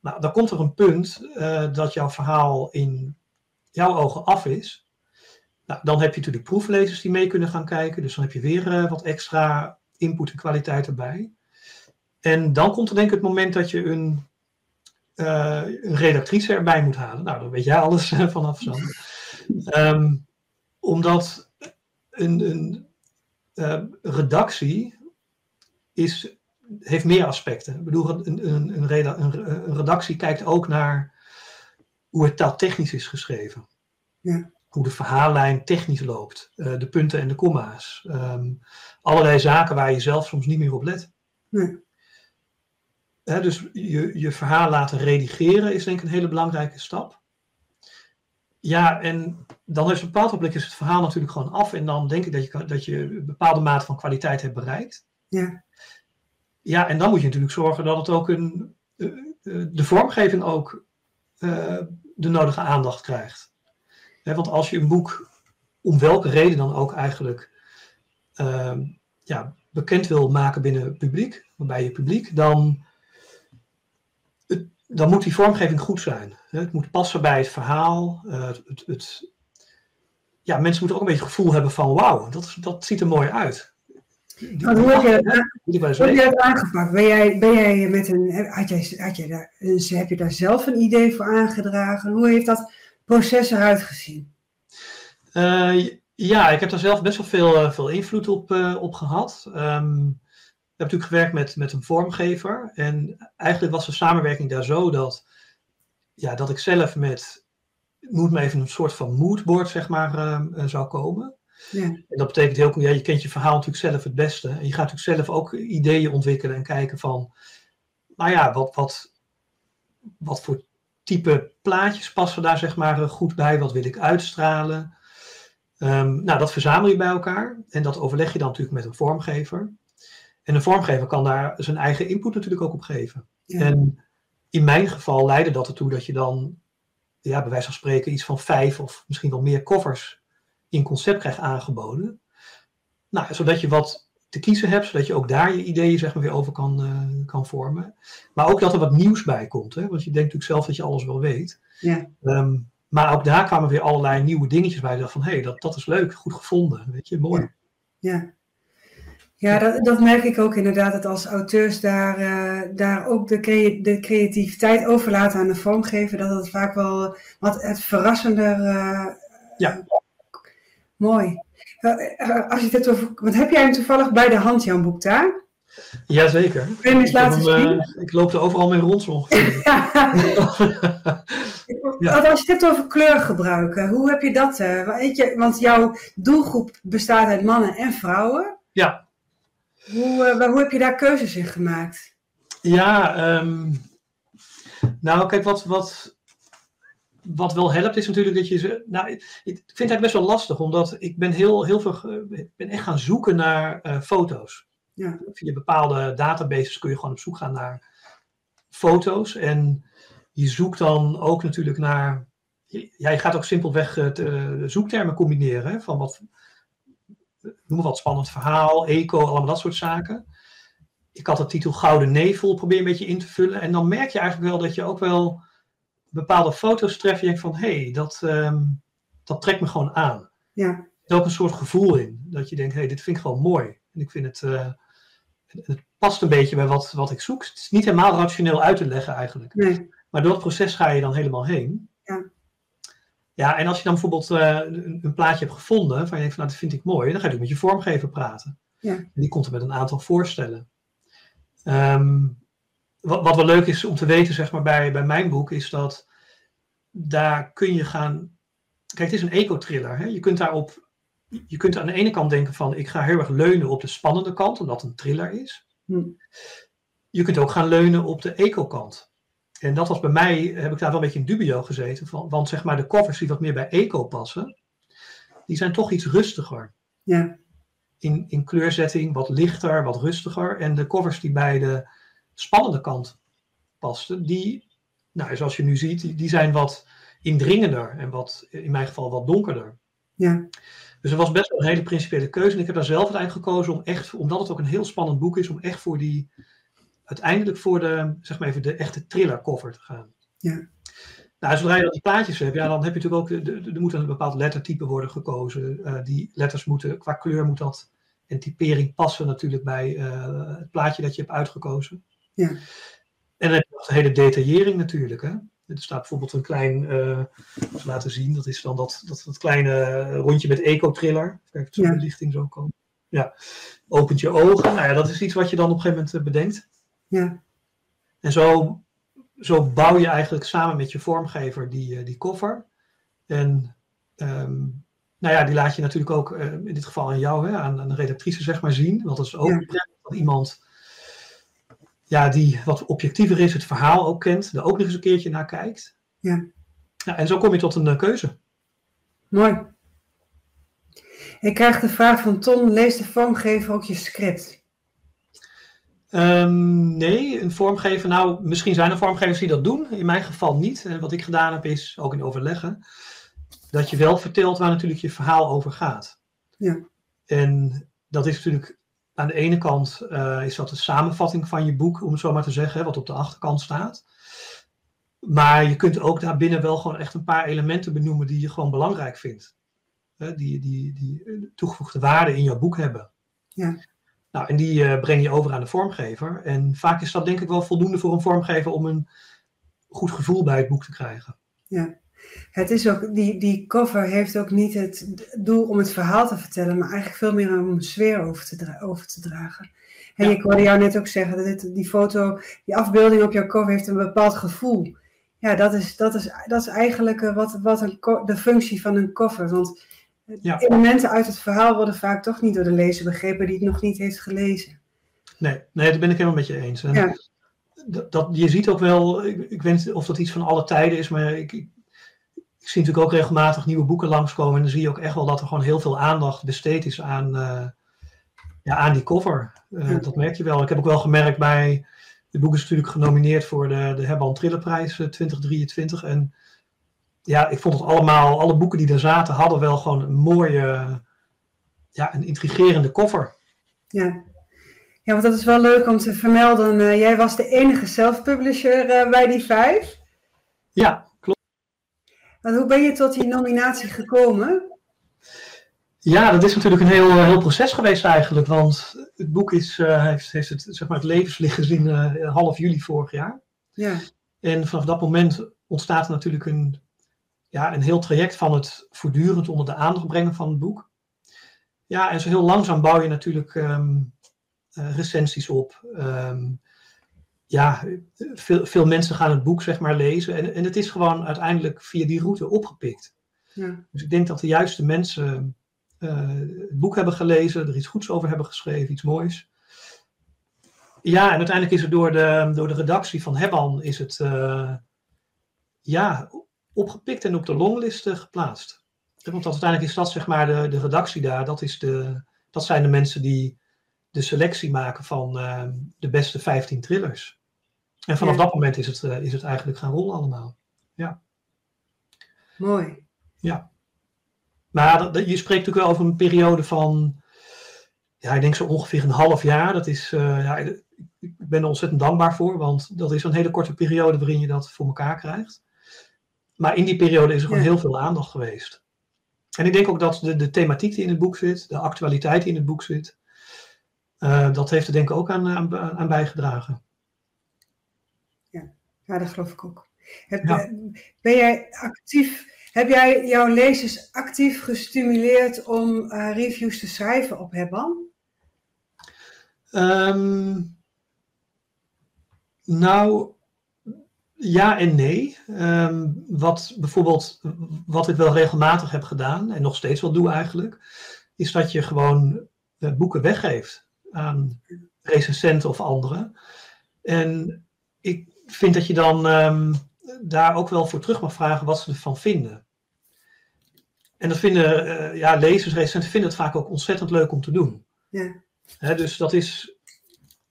Nou, dan komt er een punt uh, dat jouw verhaal in jouw ogen af is. Nou, dan heb je natuurlijk proeflezers die mee kunnen gaan kijken. Dus dan heb je weer uh, wat extra input en kwaliteit erbij. En dan komt er denk ik het moment dat je een, uh, een redactrice erbij moet halen. Nou, dan weet jij alles vanaf zo. Um, omdat een, een redactie is, heeft meer aspecten. Ik bedoel, een, een, een, een, redactie kijkt ook naar hoe het taaltechnisch is geschreven. Ja. Hoe de verhaallijn technisch loopt. Uh, de punten en de komma's. Um, allerlei zaken waar je zelf soms niet meer op let. Nee. He, dus je, je verhaal laten redigeren is denk ik een hele belangrijke stap. Ja, en dan is op een bepaald ogenblik is het verhaal natuurlijk gewoon af. En dan denk ik dat je, dat je een bepaalde mate van kwaliteit hebt bereikt. Ja. Ja, en dan moet je natuurlijk zorgen dat het ook een, de vormgeving ook uh, de nodige aandacht krijgt. He, want als je een boek, om welke reden dan ook eigenlijk, uh, ja, bekend wil maken binnen het publiek, bij je publiek, dan dan moet die vormgeving goed zijn. Het moet passen bij het verhaal. Uh, het, het, ja, mensen moeten ook een beetje het gevoel hebben van wauw, dat, dat ziet er mooi uit. Die, hoe heb je, hoe heb dat aangepakt? Ben jij, ben jij met een, had jij, had jij daar, heb je daar zelf een idee voor aangedragen? Hoe heeft dat proces eruit gezien? Uh, ja, ik heb daar zelf best wel veel, veel invloed op, uh, op gehad. Um, ik heb natuurlijk gewerkt met, met een vormgever. En eigenlijk was de samenwerking daar zo dat, ja, dat ik zelf met, moet me even een soort van moodboard, zeg maar, uh, zou komen. Ja. En dat betekent heel ja, je kent je verhaal natuurlijk zelf het beste. En je gaat natuurlijk zelf ook ideeën ontwikkelen en kijken van, nou ja, wat, wat, wat voor type plaatjes passen daar zeg maar goed bij? Wat wil ik uitstralen? Um, nou, dat verzamel je bij elkaar en dat overleg je dan natuurlijk met een vormgever. En een vormgever kan daar zijn eigen input natuurlijk ook op geven. Ja. En in mijn geval leidde dat ertoe dat je dan, ja, bij wijze van spreken, iets van vijf of misschien wel meer covers in concept krijgt aangeboden. Nou, zodat je wat te kiezen hebt, zodat je ook daar je ideeën zeg maar, weer over kan, uh, kan vormen. Maar ook dat er wat nieuws bij komt. Hè? Want je denkt natuurlijk zelf dat je alles wel weet. Ja. Um, maar ook daar kwamen weer allerlei nieuwe dingetjes bij. Ik dacht van, hé, hey, dat, dat is leuk, goed gevonden. Weet je, mooi. Ja. Ja, dat, dat merk ik ook inderdaad, dat als auteurs daar, uh, daar ook de, crea de creativiteit overlaten aan de vormgever, dat het vaak wel wat het verrassender. Uh, ja. Mooi. Als je het over, want heb jij hem toevallig bij de hand, jouw boek daar? Jazeker. Hem eens laten zien? ik loop er overal mee rond zo ja. Als je het hebt over kleurgebruik, hoe heb je dat? weet je, want jouw doelgroep bestaat uit mannen en vrouwen. Ja. Hoe, uh, hoe heb je daar keuzes in gemaakt? Ja, um, nou kijk, wat, wat, wat wel helpt is natuurlijk dat je ze. Nou, ik, vind het best wel lastig, omdat ik ben heel, heel veel. ben echt gaan zoeken naar uh, foto's. Ja. Via bepaalde databases kun je gewoon op zoek gaan naar foto's. En je zoekt dan ook natuurlijk naar. Ja, je gaat ook simpelweg uh, de zoektermen combineren. Hè, van wat, noem maar wat spannend verhaal, eco, allemaal dat soort zaken. Ik had de titel Gouden Nevel, probeer een beetje in te vullen. En dan merk je eigenlijk wel dat je ook wel bepaalde foto's treft. Je van, hé, hey, dat, um, dat trekt me gewoon aan. Ja. Er zit ook een soort gevoel in. Dat je denkt, hé, hey, dit vind ik gewoon mooi. En ik vind het, uh, het past een beetje bij wat, wat ik zoek. Het is niet helemaal rationeel uit te leggen eigenlijk. Nee. Maar door het proces ga je dan helemaal heen. Ja. Ja, en als je dan bijvoorbeeld uh, een, een, plaatje hebt gevonden, van je denkt van nou, dat vind ik mooi, dan ga je ook met je vormgever praten. Ja. En die komt er met een aantal voorstellen. Um, wat, wat wel leuk is om te weten, zeg maar, bij, bij mijn boek, is dat daar kun je gaan. Kijk, het is een eco-thriller. Hè? Je kunt daarop. Je kunt aan de ene kant denken van ik ga heel erg leunen op de spannende kant, omdat het een thriller is. Hm. Je kunt ook gaan leunen op de eco-kant. En dat was bij mij, heb ik daar wel een beetje in dubio gezeten. Van, want zeg maar de covers die wat meer bij eco passen, die zijn toch iets rustiger. Ja. In, in kleurzetting wat lichter, wat rustiger. En de covers die bij de spannende kant pasten, die, nou, zoals je nu ziet, die, die zijn wat indringender en wat, in mijn geval wat donkerder. Ja. Dus er was best wel een hele principiële keuze. En ik heb daar zelf uiteindelijk gekozen om echt, omdat het ook een heel spannend boek is, om echt voor die, uiteindelijk voor de, zeg maar even, de echte thriller cover te gaan. Ja. Nou, zodra je dan die plaatjes hebt, ja, dan heb je natuurlijk ook, de- de- er moet een bepaald lettertype worden gekozen. Eh, die letters moeten, qua kleur moet dat en typering passen natuurlijk bij eh, het plaatje dat je hebt uitgekozen. Ja. En dan heb je nog de hele detaillering natuurlijk. Hè? Er staat bijvoorbeeld een klein, eh laten zien, dat is dan dat, dat, dat kleine rondje met eco-triller. Kijk, zo'n Ja. belichting zo komen. Ja, opent je ogen. Nou ja, dat is iets wat je dan op een gegeven moment eh, bedenkt. Ja. En zo, zo bouw je eigenlijk samen met je vormgever die, eh, die koffer. En ehm, nou ja, die laat je natuurlijk ook in dit geval aan jou, hè, aan, aan de redactrice zeg maar zien. Want dat is ook Ja. prettig dat iemand ja, die wat objectiever is, het verhaal ook kent, er ook nog eens een keertje naar kijkt. Ja. Ja, en zo kom je tot een eh, keuze. Mooi. Ik krijg de vraag van Tom, leest de vormgever ook je script? Ehm, nee, een vormgever. Nou, misschien zijn er vormgevers die dat doen. In mijn geval niet. En wat ik gedaan heb is, ook in overleggen, dat je wel vertelt waar natuurlijk je verhaal over gaat. Ja. En dat is natuurlijk aan de ene kant eh, is dat de samenvatting van je boek, om het zo maar te zeggen, wat op de achterkant staat. Maar je kunt ook daarbinnen wel gewoon echt een paar elementen benoemen die je gewoon belangrijk vindt. Hè, die, die, die toegevoegde waarde in jouw boek hebben. Ja. Nou, en die eh, breng je over aan de vormgever. En vaak is dat denk ik wel voldoende voor een vormgever om een goed gevoel bij het boek te krijgen. Het is ook, die, die cover heeft ook niet het doel om het verhaal te vertellen, maar eigenlijk veel meer om een sfeer over te, over te dragen. En Ja. ik hoorde jou net ook zeggen dat dit, die foto, die afbeelding op jouw cover heeft een bepaald gevoel. Ja, dat is, dat is, dat is eigenlijk eh, wat, wat een, de functie van een cover. Want Ja. elementen uit het verhaal worden vaak toch niet door de lezer begrepen die het nog niet heeft gelezen. Nee, nee, dat ben ik helemaal met je eens. En Ja. dat, dat, je ziet ook wel, ik, ik weet niet of dat iets van alle tijden is, maar ik, ik, zie natuurlijk ook regelmatig nieuwe boeken langskomen. En dan zie je ook echt wel dat er gewoon heel veel aandacht besteed is aan, eh, ja, aan die cover. Eh, Ja. Dat merk je wel. Ik heb ook wel gemerkt bij, het boek is natuurlijk genomineerd voor de, de Herman Trillerprijs eh, 2023. En ja, ik vond het allemaal, alle boeken die er zaten, hadden wel gewoon een mooie, ja, een intrigerende cover. Ja. ja, want dat is wel leuk om te vermelden. eh, jij was de enige self-publisher eh, bij die vijf. Ja. Want hoe ben je tot die nominatie gekomen? Ja, dat is natuurlijk een heel, heel proces geweest eigenlijk. Want het boek is, eh, heeft, heeft het, zeg maar, het levenslicht gezien eh, half juli vorig jaar. Ja, En vanaf dat moment ontstaat natuurlijk een, ja, een heel traject van het voortdurend onder de aandacht brengen van het boek. Ja, en zo heel langzaam bouw je natuurlijk ehm, eh, recensies op. Ehm, ja, veel, veel mensen gaan het boek zeg maar lezen. En, en het is gewoon uiteindelijk via die route opgepikt. ja, Dus ik denk dat de juiste mensen eh, het boek hebben gelezen, er iets goeds over hebben geschreven, iets moois. Ja, en uiteindelijk is het door de, door de redactie van Hebban is het eh, ja, opgepikt en op de longlist eh, geplaatst. Want uiteindelijk is dat zeg maar de, de redactie daar, dat, is de, dat zijn de mensen die de selectie maken van eh, de beste 15 thrillers. En vanaf Ja. dat moment is het, eh, is het eigenlijk gaan rollen allemaal. mooi. Maar dat- dat- je spreekt natuurlijk wel over een periode van, ja, ik denk zo ongeveer een half jaar. Dat is, eh, ja, ik ik ben er ontzettend dankbaar voor, want dat is een hele korte periode waarin je dat voor elkaar krijgt. Maar in die periode is er gewoon Ja. heel veel aandacht geweest. En ik denk ook dat de, de thematiek die in het boek zit, de actualiteit die in het boek zit, eh, dat heeft er denk ik ook aan, aan, aan bijgedragen. Ja, dat geloof ik ook. Heb, Ja. Ben jij actief, heb jij jouw lezers actief gestimuleerd om eh, reviews te schrijven op Hebban? Ehm, nou, ja en nee. Ehm, wat bijvoorbeeld, wat ik wel regelmatig heb gedaan en nog steeds wel doe eigenlijk, is dat je gewoon eh, boeken weggeeft aan recensenten of anderen. En ik vind dat je dan ehm, daar ook wel voor terug mag vragen wat ze ervan vinden. En dat vinden eh, ja, lezers, recensenten vinden het vaak ook ontzettend leuk om te doen. Ja, dus dat is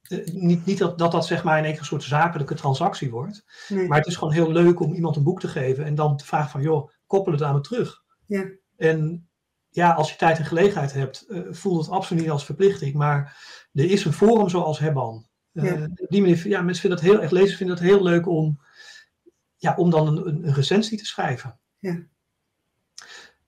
eh, niet, niet dat, dat dat zeg maar in één een soort zakelijke transactie wordt. nee. Maar het is gewoon heel leuk om iemand een boek te geven en dan te vragen van joh, koppel het aan me terug. Ja. En ja, als je tijd en gelegenheid hebt, uh, voelt het absoluut niet als verplichting. Maar er is een forum zoals Hebban. Uh, ja. Op die manier, ja, mensen vinden het heel erg, lezers vinden het heel leuk om, ja, om dan een, een recensie te schrijven. Ja.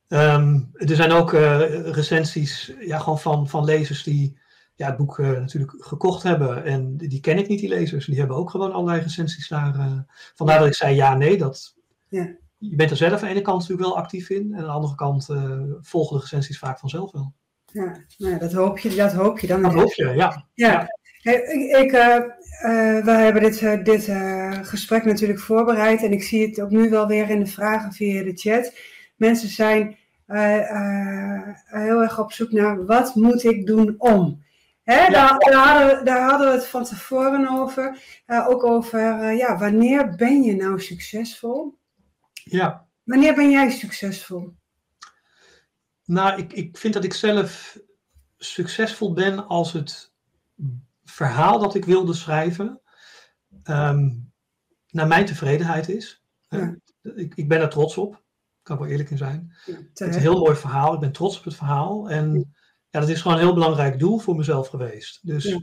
Um, er zijn ook uh, recensies ja, gewoon van, van lezers die ja, het boek natuurlijk gekocht hebben. En die ken ik niet, die lezers. Die hebben ook gewoon allerlei recensies daar. Vandaar ja. dat ik zei ja, nee. Dat, ja. Je bent er zelf aan de ene kant natuurlijk wel actief in. En aan de andere kant uh, volgen de recensies vaak vanzelf wel. Ja, nou, dat hoop je, dat hoop je dan. Dat hoop je, ja. ja. ja. Hey, ik, ik we hebben dit, dit gesprek natuurlijk voorbereid. En ik zie het ook nu wel weer in de vragen via de chat. Mensen zijn heel erg op zoek naar wat moet ik doen om. Hè, ja. daar, daar, hadden we, daar, hadden we, het van tevoren over. Ook over, ja, wanneer ben je nou succesvol? Ja. Wanneer ben jij succesvol? Nou, ik, ik vind dat ik zelf succesvol ben als het verhaal dat ik wilde schrijven um, naar mijn tevredenheid is. Ja. Ik, ik ben er trots op. Kan ik wel eerlijk in zijn. Ja, het is een heel mooi verhaal. Ik ben trots op het verhaal. En ja, dat is gewoon een heel belangrijk doel voor mezelf geweest. Dus ja.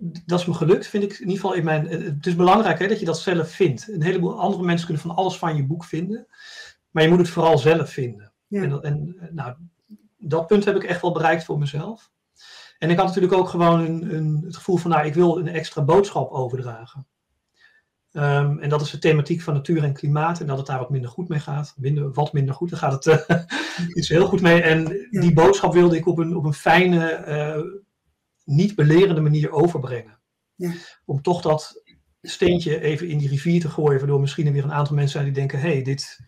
Dat is me gelukt, vind ik in ieder geval in mijn. Het is belangrijk hè, dat je dat zelf vindt. Een heleboel andere mensen kunnen van alles van je boek vinden, maar je moet het vooral zelf vinden. Ja. En, en nou, dat punt heb ik echt wel bereikt voor mezelf. En ik had natuurlijk ook gewoon een, een, het gevoel van, nou, ik wil een extra boodschap overdragen. Um, en dat is de thematiek van natuur en klimaat. En dat het daar wat minder goed mee gaat. Minder, wat minder goed, daar gaat het uh, iets heel goed mee. En die boodschap wilde ik op een, op een fijne, uh, niet belerende manier overbrengen. Ja. Om toch dat steentje even in die rivier te gooien. Waardoor misschien er weer een aantal mensen zijn die denken: hé, hey, dit,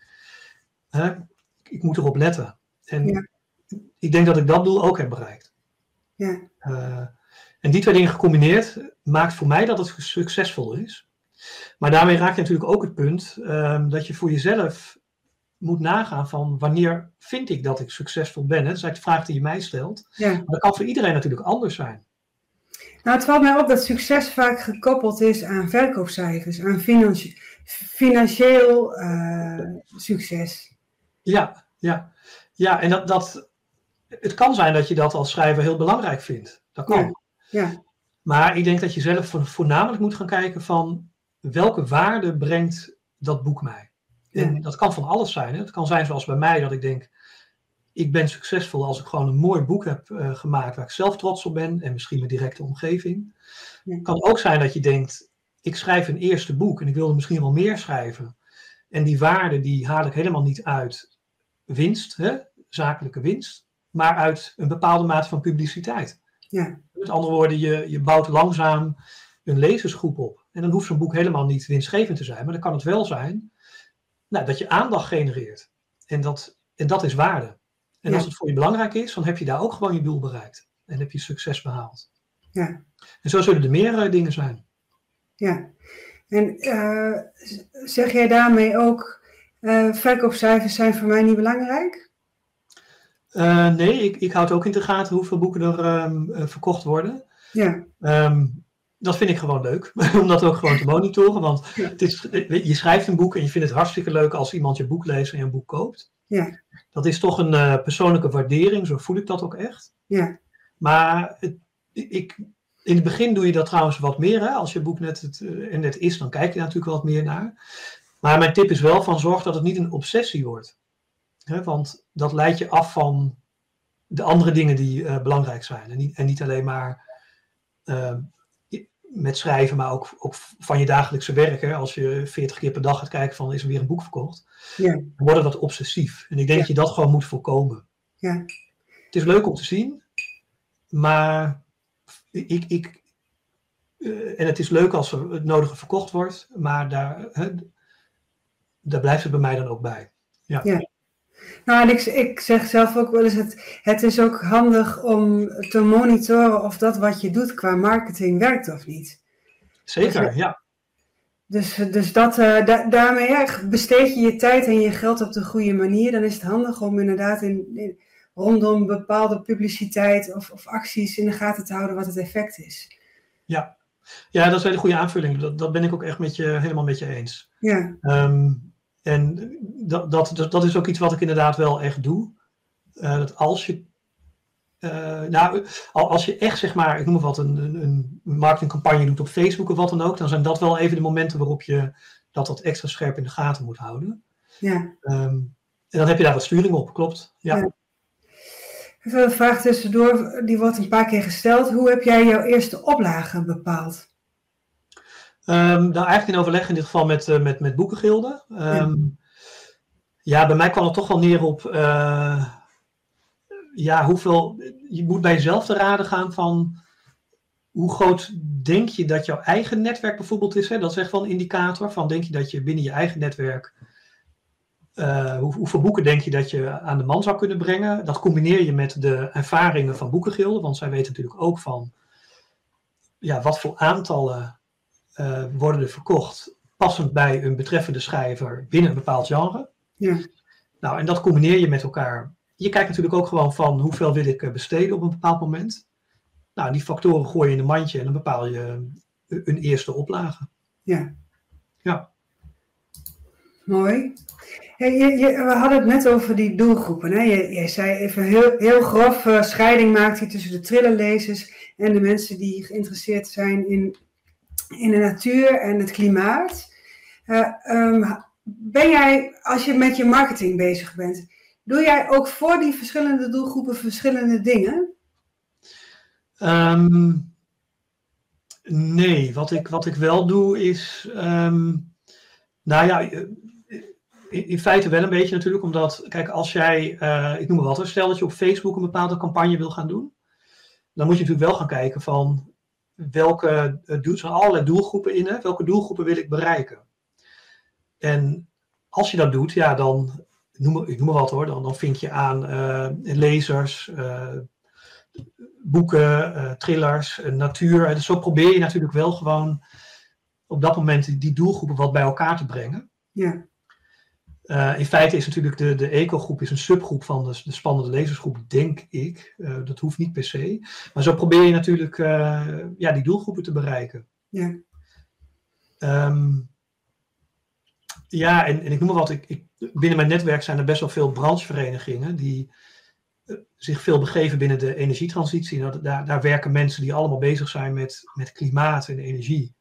hè, ik moet erop letten. En ja. ik denk dat ik dat doel ook heb bereikt. Ja. Uh, en die twee dingen gecombineerd maakt voor mij dat het succesvol is. Maar daarmee raak je natuurlijk ook het punt um, dat je voor jezelf moet nagaan van wanneer vind ik dat ik succesvol ben. Hè? Dat is eigenlijk de vraag die je mij stelt. Ja. Maar dat kan voor iedereen natuurlijk anders zijn. Nou, het valt mij op dat succes vaak gekoppeld is aan verkoopcijfers, aan financi financieel uh, succes. Ja, ja. ja en dat, dat, het kan zijn dat je dat als schrijver heel belangrijk vindt. Dat kan. Ja. ja. Maar ik denk dat je zelf voornamelijk moet gaan kijken van welke waarde brengt dat boek mij? En dat kan van alles zijn. Hè? Het kan zijn zoals bij mij dat ik denk, ik ben succesvol als ik gewoon een mooi boek heb uh, gemaakt waar ik zelf trots op ben en misschien mijn directe omgeving. Het kan ook zijn dat je denkt, ik schrijf een eerste boek en ik wil er misschien wel meer schrijven. En die waarde die haal ik helemaal niet uit winst, hè? zakelijke winst, maar uit een bepaalde mate van publiciteit. Ja. Met andere woorden, je, je bouwt langzaam een lezersgroep op. En dan hoeft zo'n boek helemaal niet winstgevend te zijn, maar dan kan het wel zijn nou, dat je aandacht genereert. En dat, en dat is waarde. En Ja. als het voor je belangrijk is, dan heb je daar ook gewoon je doel bereikt. En heb je succes behaald. Ja. En zo zullen er meer eh, dingen zijn. Ja. En eh, zeg jij daarmee ook, eh, verkoopcijfers zijn voor mij niet belangrijk? Nee, ik, ik houd ook in de gaten hoeveel boeken er ehm, eh, verkocht worden. Ja. Ehm, dat vind ik gewoon leuk, om dat ook gewoon te monitoren. Want Ja. het is, je schrijft een boek en je vindt het hartstikke leuk als iemand je boek leest en je een boek koopt. Ja. Dat is toch een eh, persoonlijke waardering, zo voel ik dat ook echt. Ja. Maar het, ik, in het begin doe je dat trouwens wat meer. Hè? Als je boek net, het, eh, en net is, dan kijk je natuurlijk wat meer naar. Maar mijn tip is wel van zorg dat het niet een obsessie wordt. Hè? Want dat leidt je af van de andere dingen die eh, belangrijk zijn. En niet, en niet alleen maar met schrijven, maar ook, ook van je dagelijkse werk. Hè? Als je 40 keer per dag gaat kijken van is er weer een boek verkocht. Ja. Dan wordt dat obsessief. En ik denk Ja. dat je dat gewoon moet voorkomen. Ja. Het is leuk om te zien, maar ik, ik, eh, en het is leuk als er het nodige verkocht wordt, maar daar, hè, daar blijft het bij mij dan ook bij. Ja, Ja. Nou, en ik, ik zeg zelf ook wel eens, het, het is ook handig om te monitoren of dat wat je doet qua marketing werkt of niet. zeker. Ja, Dus, dus dat, eh, da- daarmee ja, besteed je je tijd en je geld op de goede manier. Dan is het handig om inderdaad in, in- rondom bepaalde publiciteit of, of acties in de gaten te houden wat het effect is. ja. ja, dat is een hele goede aanvulling. Dat, dat ben ik ook echt met je, helemaal met je eens. Ja, Ehm, en dat, dat, dat, is ook iets wat ik inderdaad wel echt doe. uh, dat als je, uh, nou, als je echt zeg maar, ik noem maar wat, een, een, een marketingcampagne doet op Facebook of wat dan ook, dan zijn dat wel even de momenten waarop je dat wat extra scherp in de gaten moet houden. Ja. Um, en dan heb je daar wat sturing op, klopt. Ja. ja. Even een vraag tussendoor, die wordt een paar keer gesteld. Hoe heb jij jouw eerste oplage bepaald? Um, eigenlijk in overleg in dit geval met, uh, met, met boekengilden. Um, ja. bij mij kwam het toch wel neer op uh, ja, hoeveel. Je moet bij jezelf te raden gaan van hoe groot denk je dat jouw eigen netwerk bijvoorbeeld is. Hè? Dat is echt wel een indicator van denk je dat je binnen je eigen netwerk. Hoe, hoeveel boeken denk je dat je aan de man zou kunnen brengen? Dat combineer je met de ervaringen van boekengilden, want zij weten natuurlijk ook van ja, wat voor aantallen uh, worden er verkocht passend bij een betreffende schrijver binnen een bepaald genre. Ja. Nou, en dat combineer je met elkaar. Je kijkt natuurlijk ook gewoon van hoeveel wil ik eh, besteden op een bepaald moment. Nou, die factoren gooi je in een mandje en dan bepaal je een eerste oplage. Ja. Ja. Mooi. je, je, we hadden het net over die doelgroepen. Hè? Je, je zei even heel, heel grof uh, scheiding maakt hij tussen de thrillerlezers en de mensen die geïnteresseerd zijn in in de natuur en het klimaat. Uh, um, ben jij, als je met je marketing bezig bent, doe jij ook voor die verschillende doelgroepen verschillende dingen? Um, nee, wat ik, wat ik wel doe is, um, nou ja, in, in, feite wel een beetje natuurlijk, omdat, kijk, als jij, uh, ik noem maar wat, stel dat je op Facebook een bepaalde campagne wil gaan doen, dan moet je natuurlijk wel gaan kijken van, welke, er zijn allerlei doelgroepen in, hè? welke doelgroepen wil ik bereiken. En als je dat doet, ja, dan, noem, ik noem maar wat hoor, dan, dan vink je aan uh, lezers, uh, boeken, uh, thrillers, natuur. En zo probeer je natuurlijk wel gewoon op dat moment die doelgroepen wat bij elkaar te brengen. Ja. Uh, in feite is natuurlijk de, de eco-groep is een subgroep van de, de spannende lezersgroep, denk ik. Uh, dat hoeft niet per se. Maar zo probeer je natuurlijk uh, ja, die doelgroepen te bereiken. Ja. Um, ja, en, en ik noem maar wat, ik, ik, binnen mijn netwerk zijn er best wel veel brancheverenigingen die zich veel begeven binnen de energietransitie. Nou, daar, daar werken mensen die allemaal bezig zijn met, met klimaat en energie.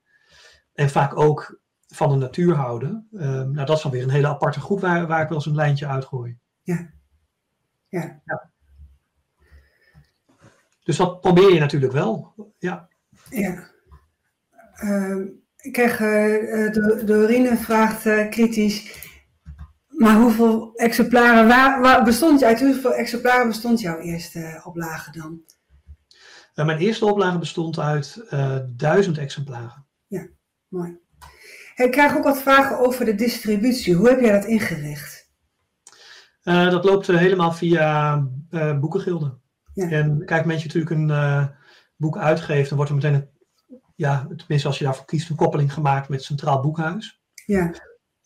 En vaak ook van de natuur houden. Um, nou, dat is dan weer een hele aparte groep waar, waar ik wel eens een lijntje uitgooi. Ja. Ja. ja. Dus dat probeer je natuurlijk wel. Ja. Ja. Uh, ik krijg, uh, Dorine vraagt uh, kritisch, maar hoeveel exemplaren, waar, waar bestond je, uit hoeveel exemplaren bestond jouw eerste oplage dan? Mijn eerste oplage bestond uit duizend exemplaren. Ja, mooi. Ik krijg ook wat vragen over de distributie. Hoe heb jij dat ingericht? Uh, dat loopt uh, helemaal via uh, boekengilden. Ja. En kijk, je natuurlijk een boek uitgeeft, dan wordt er meteen, een, ja, tenminste als je daarvoor kiest, een koppeling gemaakt met Centraal Boekhuis. Ja.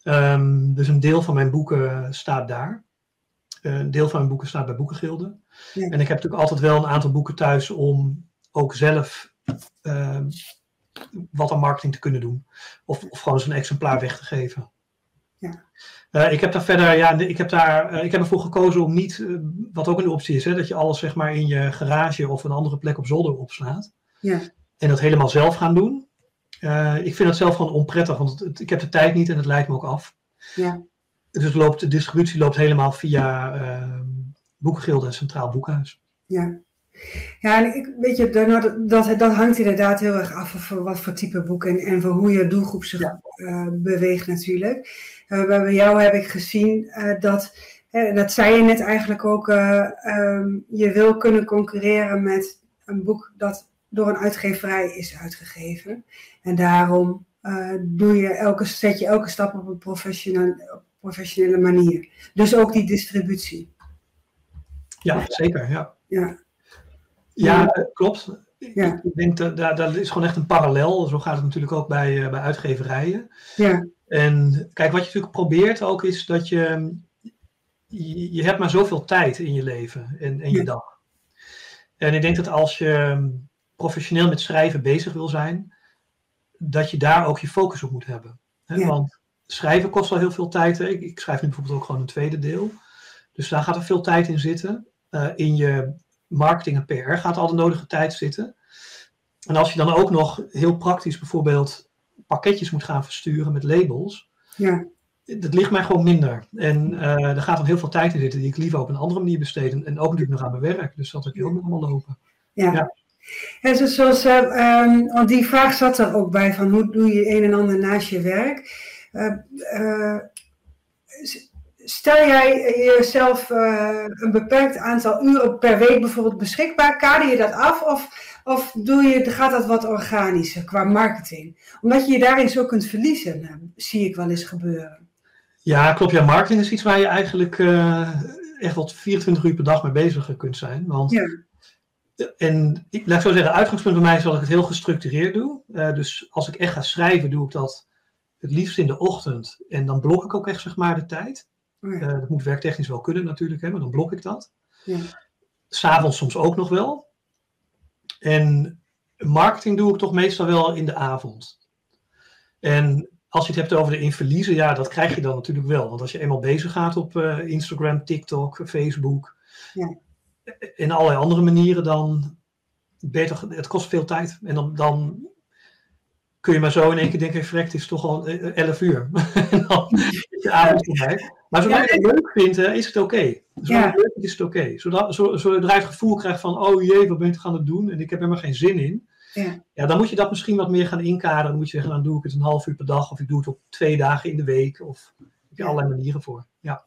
Um, dus een deel van mijn boeken staat daar. een deel van mijn boeken staat bij boekengilden. Ja. En ik heb natuurlijk altijd wel een aantal boeken thuis om ook zelf ehm, wat aan marketing te kunnen doen. Of, of gewoon eens een exemplaar weg te geven. Ja. Uh, ik heb daar verder, ja, ik heb daar, uh, ik heb ervoor gekozen om niet, uh, wat ook een optie is, hè, dat je alles zeg maar in je garage of een andere plek op zolder opslaat. Ja. En dat helemaal zelf gaan doen. ik vind dat zelf gewoon onprettig, want het, het, ik heb de tijd niet en het leidt me ook af. Ja. Dus loopt, de distributie loopt helemaal via Boekengilde en Centraal Boekhuis. Ja. Ja, en ik, weet je, dat, dat, dat hangt inderdaad heel erg af van wat voor type boek en, en van hoe je doelgroep zich Ja. uh, beweegt natuurlijk. Uh, bij jou heb ik gezien uh, dat, dat zei je net eigenlijk ook, um, je wil kunnen concurreren met een boek dat door een uitgeverij is uitgegeven. En daarom doe je elke, zet je elke stap op een professionele, professionele manier. Dus ook die distributie. Ja, zeker, ja. Ja. Ja, eh, klopt. Ja. Ik denk dat daar, daar is gewoon echt een parallel. Zo gaat het natuurlijk ook bij, uh, bij uitgeverijen. Ja. En kijk, wat je natuurlijk probeert ook is dat je. Je, je hebt maar zoveel tijd in je leven en, en je Ja. dag. En ik denk dat als je professioneel met schrijven bezig wil zijn, dat je daar ook je focus op moet hebben. Hè? Ja. Want schrijven kost al heel veel tijd. Ik, ik schrijf nu bijvoorbeeld ook gewoon een tweede deel. Dus daar gaat er veel tijd in zitten. eh, in je marketing en PR gaat al de nodige tijd zitten. En als je dan ook nog heel praktisch bijvoorbeeld pakketjes moet gaan versturen met labels, Ja, dat ligt mij gewoon minder. En uh, er gaat dan heel veel tijd in zitten die ik liever op een andere manier besteed. En, en ook natuurlijk nog aan mijn werk. Dus dat heb je ook nog allemaal lopen. ja. Ja. Ja, zo- zoals, eh, ehm, want die vraag zat er ook bij van hoe doe je een en ander naast je werk. Eh, stel jij jezelf eh, een beperkt aantal uren per week bijvoorbeeld beschikbaar, kader je dat af of, of doe je, gaat dat wat organischer qua marketing? Omdat je je daarin zo kunt verliezen, eh, zie ik wel eens gebeuren. Ja, klopt. Ja, marketing is iets waar je eigenlijk eh, echt wat 24 uur per dag mee bezig kunt zijn. Want, Ja. En ik, laat ik zo zeggen, uitgangspunt bij mij is dat ik het heel gestructureerd doe. Dus als ik echt ga schrijven, doe ik dat het liefst in de ochtend. En dan blok ik ook echt zeg maar de tijd. Eh, dat moet werktechnisch wel kunnen natuurlijk, hè, maar dan blok ik dat. Ja. S'avonds soms ook nog wel. En marketing doe ik toch meestal wel in de avond. En als je het hebt over de inverliezen, ja, dat krijg je dan natuurlijk wel. Want als je eenmaal bezig gaat op eh, Instagram, TikTok, Facebook Ja. en allerlei andere manieren, dan toch, het kost veel tijd. En dan, dan kun je maar zo in één keer denken, verrekt, het is toch al eh, 11 uur. en dan is de avond voorbij. Maar zodra je het leuk vindt, is het oké. Je het leuk vindt, is het oké. Zodra, zo- zodra je het gevoel krijgt van, oh jee, wat ben ik gaan doen? En ik heb helemaal geen zin in. Ja. Ja, dan moet je dat misschien wat meer gaan inkaderen. Dan moet je zeggen, dan doe ik het een half uur per dag. Of ik doe het op twee dagen in de week. Of heb je Ja. allerlei manieren voor. Ja.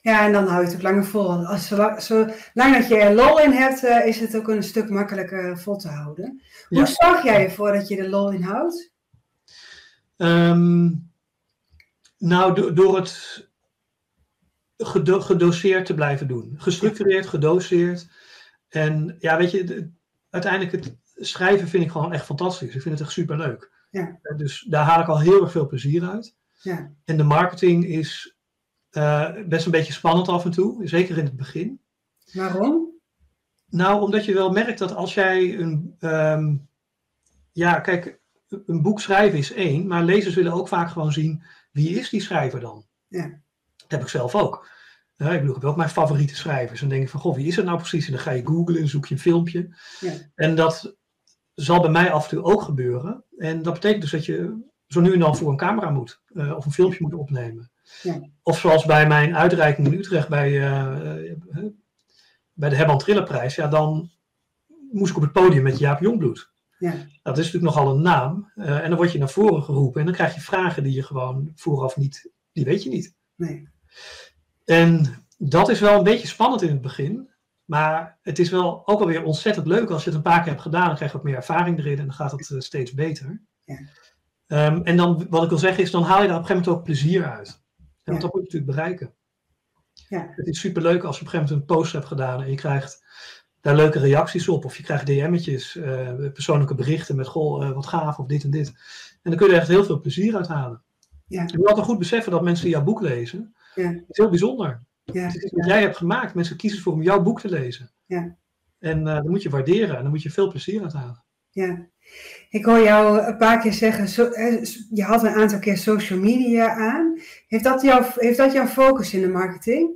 Ja, en dan hou je het ook langer vol. Als, zolang, zolang dat je er lol in hebt, eh, is het ook een stuk makkelijker vol te houden. Hoe Ja. zorg jij ervoor dat je er lol in houdt? Ehm, nou, do- door het gedo- gedoseerd te blijven doen. Gestructureerd, gedoseerd. En ja, weet je, de- uiteindelijk het schrijven vind ik gewoon echt fantastisch. Ik vind het echt superleuk. Ja. Eh, Dus daar haal ik al heel erg veel plezier uit. Ja, En de marketing is eh, best een beetje spannend af en toe, zeker in het begin. waarom? Nou, omdat je wel merkt dat als jij een. ehm, ja, kijk, een boek schrijven is één, maar lezers willen ook vaak gewoon zien wie is die schrijver dan. Ja. Dat heb ik zelf ook. Ik bedoel, ik heb ook mijn favoriete schrijvers. En dan denk ik van, goh, wie is het nou precies? En dan ga je googlen en zoek je een filmpje. Ja. En dat zal bij mij af en toe ook gebeuren. En dat betekent dus dat je zo nu en dan voor een camera moet. eh, of een filmpje moet opnemen. Ja. Of zoals bij mijn uitreiking in Utrecht bij, eh, bij de Herman Trillerprijs. Ja, dan moest ik op het podium met Jaap Jongbloed. Ja. Dat is natuurlijk nogal een naam. eh, en dan word je naar voren geroepen. En dan krijg je vragen die je gewoon vooraf niet, die weet je niet. Nee. En dat is wel een beetje spannend in het begin. Maar het is wel ook alweer ontzettend leuk als je het een paar keer hebt gedaan. Dan krijg je wat meer ervaring erin en dan gaat het eh, steeds beter. Ja. Ehm, en dan, wat ik wil zeggen is, dan haal je daar op een gegeven moment ook plezier uit. En Ja. dat moet je natuurlijk bereiken. Ja. Het is superleuk als je op een gegeven moment een post hebt gedaan en je krijgt daar leuke reacties op. Of je krijgt DM'tjes, eh, persoonlijke berichten met goh, eh, wat gaaf of dit en dit. En dan kun je er echt heel veel plezier uit halen. Ja. Je moet altijd goed beseffen dat mensen jouw boek lezen. Ja. Het is heel bijzonder. Ja. Het is iets wat jij hebt gemaakt. Mensen kiezen ervoor om jouw boek te lezen. Ja. En eh dat moet je waarderen en dan moet je veel plezier uit halen. Ja. Ik hoor jou een paar keer zeggen, je had een aantal keer social media aan. Heeft dat, jouw, heeft dat jouw focus in de marketing?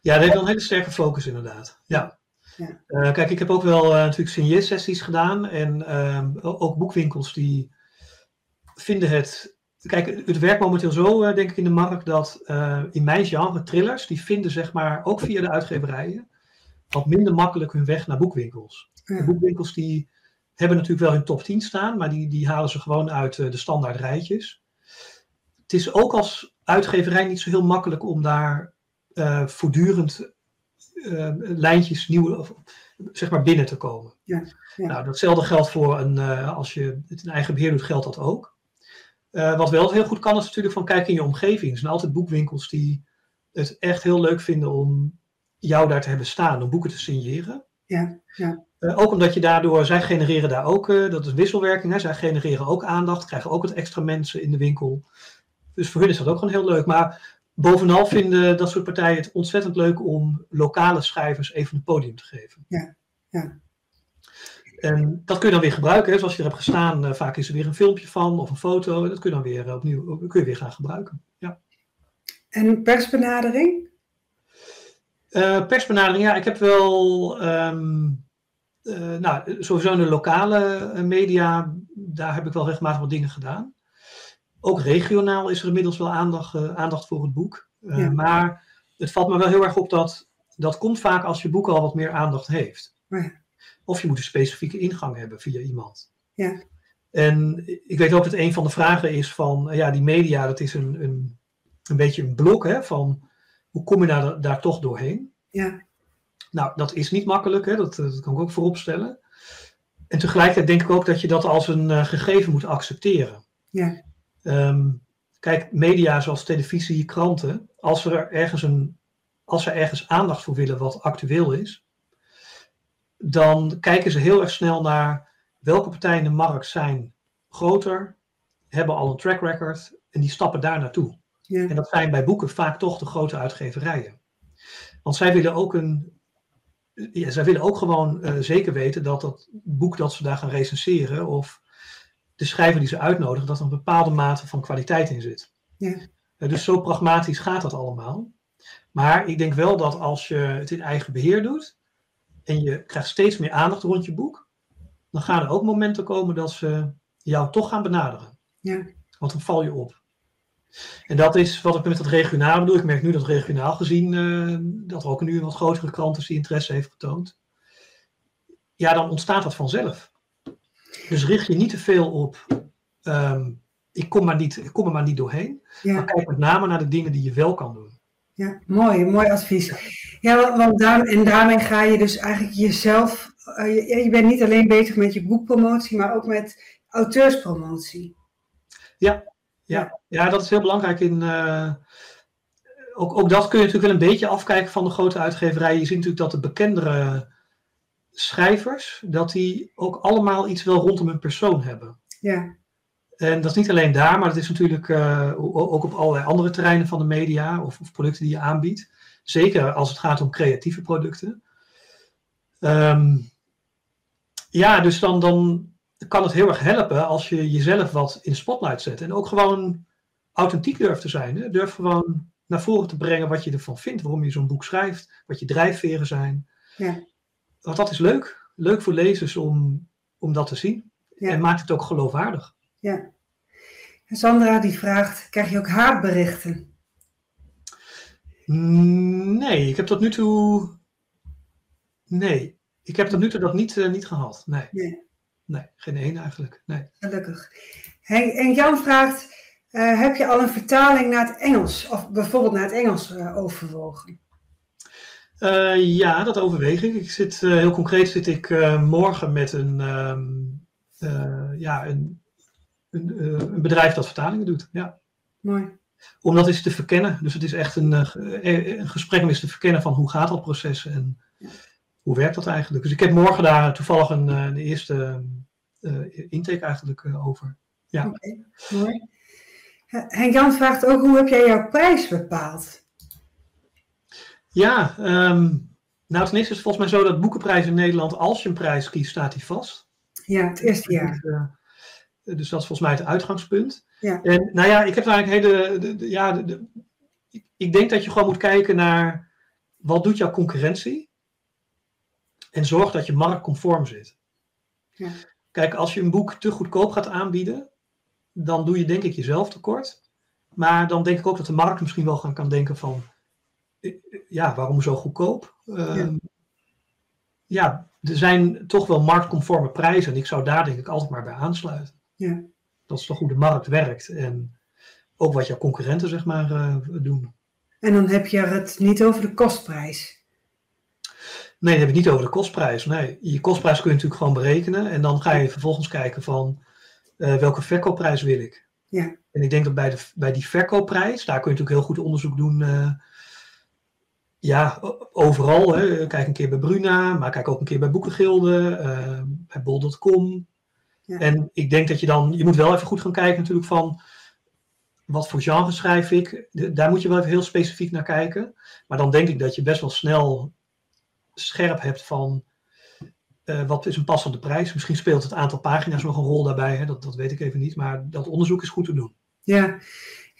Ja, dat heeft wel een hele sterke focus inderdaad. Ja. Ja. Eh, kijk, ik heb ook wel eh, natuurlijk signeersessies gedaan. En ehm, ook boekwinkels die vinden het... Kijk, het werkt momenteel zo, eh, denk ik, in de markt dat eh, in mijn genre thrillers, die vinden zeg maar ook via de uitgeverijen wat minder makkelijk hun weg naar boekwinkels. De Ja. boekwinkels die hebben natuurlijk wel hun top 10 staan, maar die, die halen ze gewoon uit eh, de standaard rijtjes. Het is ook als uitgeverij niet zo heel makkelijk om daar voortdurend lijntjes nieuw zeg maar binnen te komen. Ja, ja. Nou, datzelfde geldt voor een, als je het in eigen beheer doet, geldt dat ook. Eh, wat wel heel goed kan, is natuurlijk van kijk in je omgeving. Er zijn altijd boekwinkels die het echt heel leuk vinden om jou daar te hebben staan, om boeken te signeren. Ja, ja. Eh, ook omdat je daardoor, zij genereren daar ook, eh, dat is wisselwerking, hè, zij genereren ook aandacht, krijgen ook wat extra mensen in de winkel. Dus voor hun is dat ook gewoon heel leuk. Maar bovenal vinden dat soort partijen het ontzettend leuk om lokale schrijvers even een podium te geven. Ja, ja. En dat kun je dan weer gebruiken. Hè. Zoals je er hebt gestaan, eh, vaak is er weer een filmpje van of een foto. Dat kun je dan weer eh, opnieuw kun je weer gaan gebruiken. Ja. En persbenadering? Uh, persbenadering, ja, ik heb wel, ehm, uh, nou, sowieso in de lokale media, daar heb ik wel regelmatig wat dingen gedaan. Ook regionaal is er inmiddels wel aandacht, uh, aandacht voor het boek. Ja. Maar het valt me wel heel erg op dat dat komt vaak als je boek al wat meer aandacht heeft. Ja. Of je moet een specifieke ingang hebben via iemand. Ja. En ik weet ook dat een van de vragen is van, ja, die media, dat is een, een, een beetje een blok, hè, van hoe kom je daar, daar toch doorheen? Ja. Nou, dat is niet makkelijk, hè, dat, dat kan ik ook voorop stellen. En tegelijkertijd denk ik ook dat je dat als een uh, gegeven moet accepteren. Ja. Um, kijk, media zoals televisie, kranten, als er ergens een als ze ergens aandacht voor willen wat actueel is, dan kijken ze heel erg snel naar welke partijen in de markt zijn groter, hebben al een track record en die stappen daar naartoe. Ja. En dat zijn bij boeken vaak toch de grote uitgeverijen. Want zij willen ook een. Ja, zij willen ook gewoon uh, zeker weten dat dat boek dat ze daar gaan recenseren, of de schrijver die ze uitnodigen, dat er een bepaalde mate van kwaliteit in zit. Ja. Uh, dus zo pragmatisch gaat dat allemaal. Maar ik denk wel dat als je het in eigen beheer doet en je krijgt steeds meer aandacht rond je boek, dan gaan er ook momenten komen dat ze jou toch gaan benaderen. Ja. Want dan val je op. En dat is wat ik met het regionaal bedoel. Ik merk nu dat regionaal gezien uh, dat er ook nu een wat grotere krant is die interesse heeft getoond. Ja, dan ontstaat dat vanzelf. Dus richt je niet te veel op. Um, ik, kom maar niet, ik kom er maar niet doorheen. Ja. Maar kijk met name naar de dingen die je wel kan doen. Ja, mooi, mooi advies. Ja, want daar, en daarmee ga je dus eigenlijk jezelf. Uh, je, je, bent niet alleen bezig met je boekpromotie, maar ook met auteurspromotie. Ja, ja, ja dat is heel belangrijk. In, uh, ook, ook dat kun je natuurlijk wel een beetje afkijken van de grote uitgeverijen. Je ziet natuurlijk dat de bekendere schrijvers, dat die ook allemaal iets wel rondom hun persoon hebben. Ja. En dat is niet alleen daar, maar dat is natuurlijk uh, ook op allerlei andere terreinen van de media of, of, producten die je aanbiedt. Zeker als het gaat om creatieve producten. Um, ja, dus dan, dan kan het heel erg helpen als je jezelf wat in de spotlight zet. En ook gewoon authentiek durft te zijn. Hè? Durf gewoon naar voren te brengen wat je ervan vindt, waarom je zo'n boek schrijft, wat je drijfveren zijn. Ja. Want dat is leuk. Leuk voor lezers om, om dat te zien. Ja. En maakt het ook geloofwaardig. Ja. En Sandra die vraagt, krijg je ook haatberichten? Nee, ik heb tot nu toe... Nee, ik heb tot nu toe dat niet, uh, niet gehad. Nee. Nee. nee, geen één eigenlijk. Nee. Gelukkig. En, en Jan vraagt, uh, heb je al een vertaling naar het Engels? Of bijvoorbeeld naar het Engels uh, overwogen? Ja, dat overweeg ik. ik zit, heel concreet zit ik morgen met een, um, ja, een een, een, bedrijf dat vertalingen doet. Ja. Mooi. Om dat eens te verkennen. Dus het is echt een, uh, een gesprek om eens te verkennen van hoe gaat dat proces en hoe werkt dat eigenlijk. Dus ik heb morgen daar toevallig een, een eerste intake eigenlijk over. Ja. Okay. mooi. Henk Jan vraagt ook, hoe heb jij jouw prijs bepaald? Ja, um, nou ten eerste is het volgens mij zo dat boekenprijs in Nederland, als je een prijs kiest, staat die vast. Ja, het eerste jaar. Dus dat is volgens mij het uitgangspunt. Ja. En nou ja, ik heb eigenlijk hele. De, de, ja, de, ik denk dat je gewoon moet kijken naar wat doet jouw concurrentie. En zorg dat je marktconform zit. Ja. Kijk, als je een boek te goedkoop gaat aanbieden, dan doe je denk ik jezelf tekort. Maar dan denk ik ook dat de markt misschien wel gaan kan denken van, ja, waarom zo goedkoop? Uh, ja. ja, er zijn toch wel marktconforme prijzen en ik zou daar denk ik altijd maar bij aansluiten. Ja. Dat is toch hoe de markt werkt en ook wat jouw concurrenten zeg maar uh, doen. En dan heb je het niet over de kostprijs. Nee, dan heb je het niet over de kostprijs. Nee, je kostprijs kun je natuurlijk gewoon berekenen en dan ga je vervolgens kijken van uh, welke verkoopprijs wil ik. Ja. En ik denk dat bij, de, bij die verkoopprijs, daar kun je natuurlijk heel goed onderzoek doen. Uh, ja, overal. Hè. Kijk een keer bij Bruna, maar kijk ook een keer bij Boekengilde, uh, bij bol.com. Ja. En ik denk dat je dan, je moet wel even goed gaan kijken natuurlijk van, wat voor genre schrijf ik? Daar moet je wel even heel specifiek naar kijken. Maar dan denk ik dat je best wel snel scherp hebt van, uh, wat is een passende prijs? Misschien speelt het aantal pagina's nog een rol daarbij, hè? Dat, dat weet ik even niet, maar dat onderzoek is goed te doen. Ja,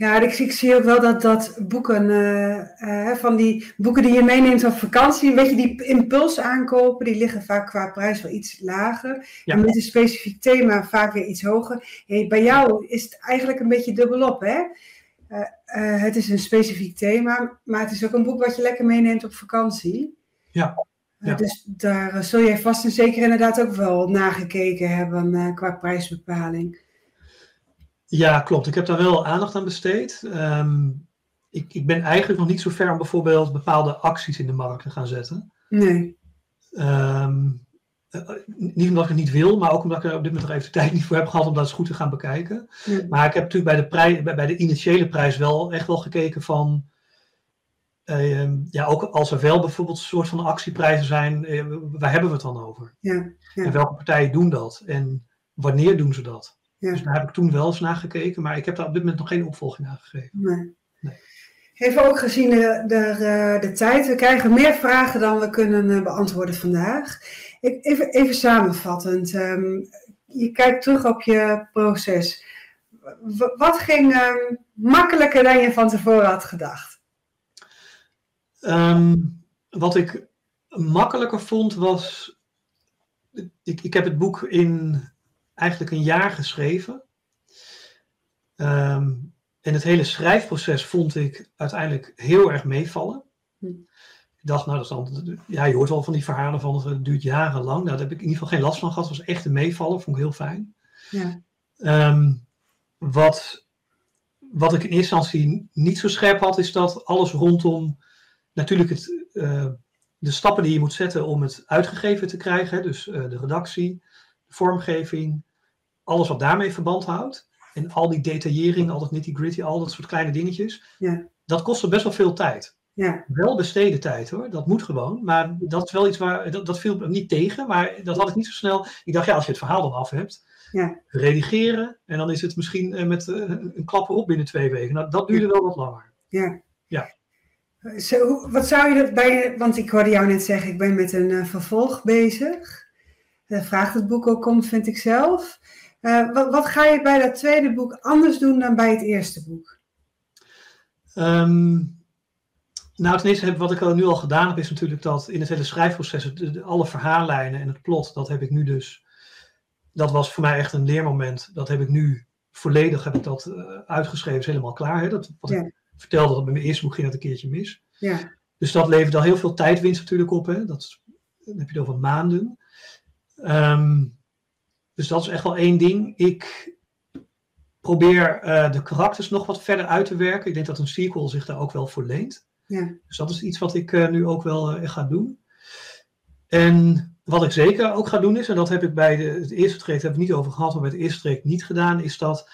Ja, ik, ik zie ook wel dat, dat boeken, uh, uh, van die boeken die je meeneemt op vakantie, een beetje die impuls aankopen, die liggen vaak qua prijs wel iets lager. Ja. En met een specifiek thema vaak weer iets hoger. Hey, bij jou is het eigenlijk een beetje dubbelop, hè? Uh, het is een specifiek thema, maar het is ook een boek wat je lekker meeneemt op vakantie. Ja. ja. Dus daar zul jij vast en zeker inderdaad ook wel nagekeken hebben qua prijsbepaling. Ja, klopt. Ik heb daar wel aandacht aan besteed. Um, ik, ik ben eigenlijk nog niet zo ver om bijvoorbeeld bepaalde acties in de markt te gaan zetten. Nee. Um, niet omdat ik het niet wil, maar ook omdat ik er op dit moment nog even de tijd niet voor heb gehad om dat eens goed te gaan bekijken. Maar ik heb natuurlijk bij de, prij, bij, bij de initiële prijs wel echt wel gekeken van. Uh, ja, ook als er wel bijvoorbeeld een soort van actieprijzen zijn, uh, waar hebben we het dan over? Ja, ja. En welke partijen doen dat? En wanneer doen ze dat? Ja. Dus daar heb ik toen wel eens naar gekeken, maar ik heb daar op dit moment nog geen opvolging aan gegeven. Nee. nee. Even ook gezien de, de, de, tijd, we krijgen meer vragen dan we kunnen beantwoorden vandaag. Even, even samenvattend, um, je kijkt terug op je proces. W wat ging um, makkelijker dan je van tevoren had gedacht? Um, wat ik makkelijker vond was. Ik, ik heb het boek in eigenlijk een jaar geschreven. Um, en het hele schrijfproces vond ik uiteindelijk heel erg meevallen. Hm. Ik dacht, nou, dat is dan, ja, je hoort wel van die verhalen van het duurt jarenlang. Nou, daar heb ik in ieder geval geen last van gehad. Het was echt een meevallen, vond ik heel fijn. Ja. Um, wat, wat ik in eerste instantie niet zo scherp had, is dat alles rondom natuurlijk het, uh, de stappen die je moet zetten om het uitgegeven te krijgen. Dus uh, de redactie, de vormgeving, alles wat daarmee verband houdt. En al die detaillering, al dat nitty-gritty, al dat soort kleine dingetjes. Ja. Dat kostte best wel veel tijd. Ja. Wel besteden tijd hoor, dat moet gewoon. Maar dat is wel iets waar, dat, dat viel me niet tegen, maar dat had ik niet zo snel. Ik dacht, ja, als je het verhaal dan af hebt, ja. redigeren. En dan is het misschien uh, met uh, een klap erop binnen twee weken. Nou, dat duurde wel wat langer. Ja. Ja. Zo, wat zou je erbij, want ik hoorde jou net zeggen, ik ben met een uh, vervolg bezig. Daar vraagt het boek ook om, vind ik zelf. Uh, wat, wat, ga je bij dat tweede boek anders doen dan bij het eerste boek? Um, nou, ten eerste, wat ik al nu al gedaan heb, is natuurlijk dat in het hele schrijfproces, de, de, alle verhaallijnen en het plot, dat heb ik nu dus, dat was voor mij echt een leermoment. Dat heb ik nu volledig, heb ik dat uh, uitgeschreven, is helemaal klaar. Hè? Dat, wat ja. ik vertelde, dat bij mijn eerste boek ging dat een keertje mis. Ja. Dus dat levert al heel veel tijdwinst natuurlijk op. Hè? Dat, dan heb je het over maanden. Um, dus dat is echt wel één ding. Ik probeer uh, de karakters nog wat verder uit te werken. Ik denk dat een sequel zich daar ook wel voor leent. Ja. Dus dat is iets wat ik uh, nu ook wel uh, ga doen. En wat ik zeker ook ga doen is, en dat heb ik bij de, het eerste traject heb ik niet over gehad, maar bij het eerste traject niet gedaan, is dat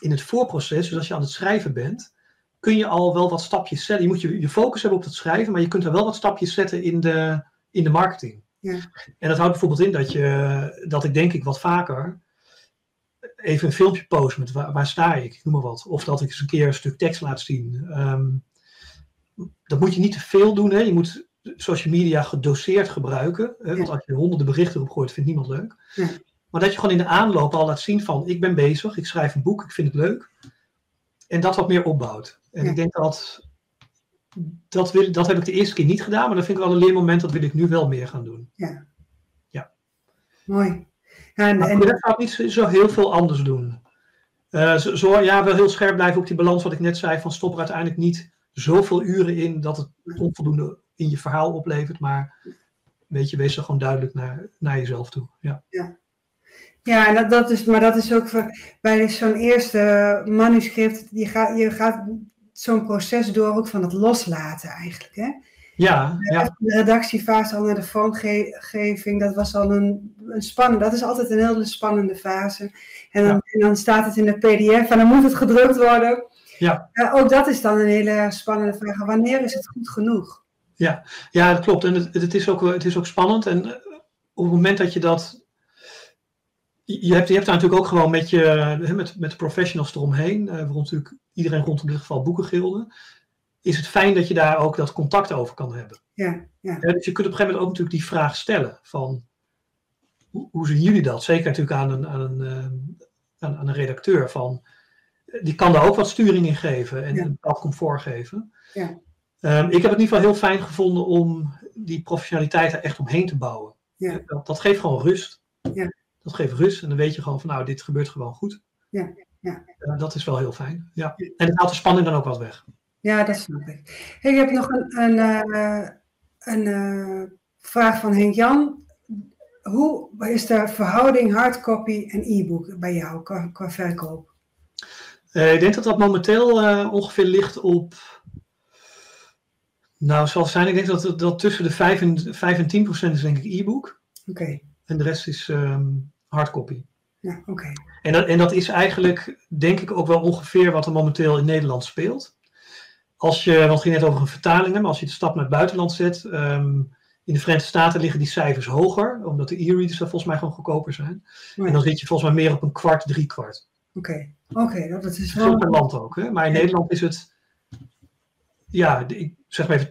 in het voorproces, dus als je aan het schrijven bent, kun je al wel wat stapjes zetten. Je moet je, je focus hebben op het schrijven, maar je kunt er wel wat stapjes zetten in de, in de marketing. Ja. En dat houdt bijvoorbeeld in dat, je, dat ik denk ik wat vaker even een filmpje post met waar, waar sta ik, noem maar wat. Of dat ik eens een keer een stuk tekst laat zien. Um, dat moet je niet te veel doen. Hè. Je moet social media gedoseerd gebruiken. Hè, want als je honderden berichten erop gooit, vindt niemand leuk. Ja. Maar dat je gewoon in de aanloop al laat zien van ik ben bezig, ik schrijf een boek, ik vind het leuk. En dat wat meer opbouwt. En Ja. ik denk dat dat, wil, dat heb ik de eerste keer niet gedaan, maar dat vind ik wel een leermoment, dat wil ik nu wel meer gaan doen. Mooi. Ja, en, Maar en, voor de rest ga ik niet zo heel veel anders doen. Eh, zo, zo- ja, wel heel scherp blijven op die balans wat ik net zei, van stop er uiteindelijk niet zoveel uren in dat het onvoldoende in je verhaal oplevert, maar weet je, wees er gewoon duidelijk naar, naar jezelf toe. Ja. ja, en dat, dat is, maar dat is ook voor, bij zo'n eerste manuscript, je gaat, je gaat zo'n proces door ook van het loslaten eigenlijk. Hè? Ja, ja, De redactiefase al naar de vormgeving, dat was al een, een spannende, dat is altijd een hele spannende fase. En dan, Ja. en dan staat het in de pdf en dan moet het gedrukt worden. Ja. Eh, ook dat is dan een hele spannende vraag. Wanneer is het goed genoeg? ja, dat klopt. En het, het, is ook, het is ook spannend. En eh, op het moment dat je dat. Je hebt, je hebt daar natuurlijk ook gewoon met, je, met, met de professionals eromheen, eh, waarom natuurlijk iedereen rondom in dit geval boekengilden, is het fijn dat je daar ook dat contact over kan hebben. Ja, ja, Ja, dus je kunt op een gegeven moment ook natuurlijk die vraag stellen van hoe, hoe zien jullie dat? Zeker natuurlijk aan een, aan een, eh, aan, aan een redacteur van die kan daar ook wat sturing in geven en Ja. een bepaald comfort geven. Ja. Ehm, ik heb het in ieder geval heel fijn gevonden om die professionaliteit er echt omheen te bouwen. Ja. Dat, dat geeft gewoon rust. Ja. Dat geeft rust en dan weet je gewoon van nou, dit gebeurt gewoon goed. Ja, ja. Eh, dat is wel heel fijn. Ja. En het haalt de spanning dan ook wat weg. Ja, dat snap ik. Hey, ik heb nog een, een, eh, een eh, vraag van Henk-Jan. Hoe is de verhouding hardcopy en e-book bij jou qua, qua verkoop? Ik denk dat dat momenteel ongeveer ligt op. Nou, zal zijn. Ik denk dat dat tussen de 5 en, 5 en 10 procent is, denk ik, e-book. Oké, En de rest is ehm hardcopy. Ja, oké. En dat, en dat is eigenlijk, denk ik, ook wel ongeveer wat er momenteel in Nederland speelt. Als je, want het ging net over een vertaling, maar als je de stap naar het buitenland zet. ehm, in de Verenigde Staten liggen die cijfers hoger, omdat de e-readers daar volgens mij gewoon goedkoper zijn. Ja. En dan zit je volgens mij meer op een kwart, drie kwart. Oké, oké, dat is Verschil per wel... land ook, hè? maar in Ja. Nederland is het, ja, ik zeg maar even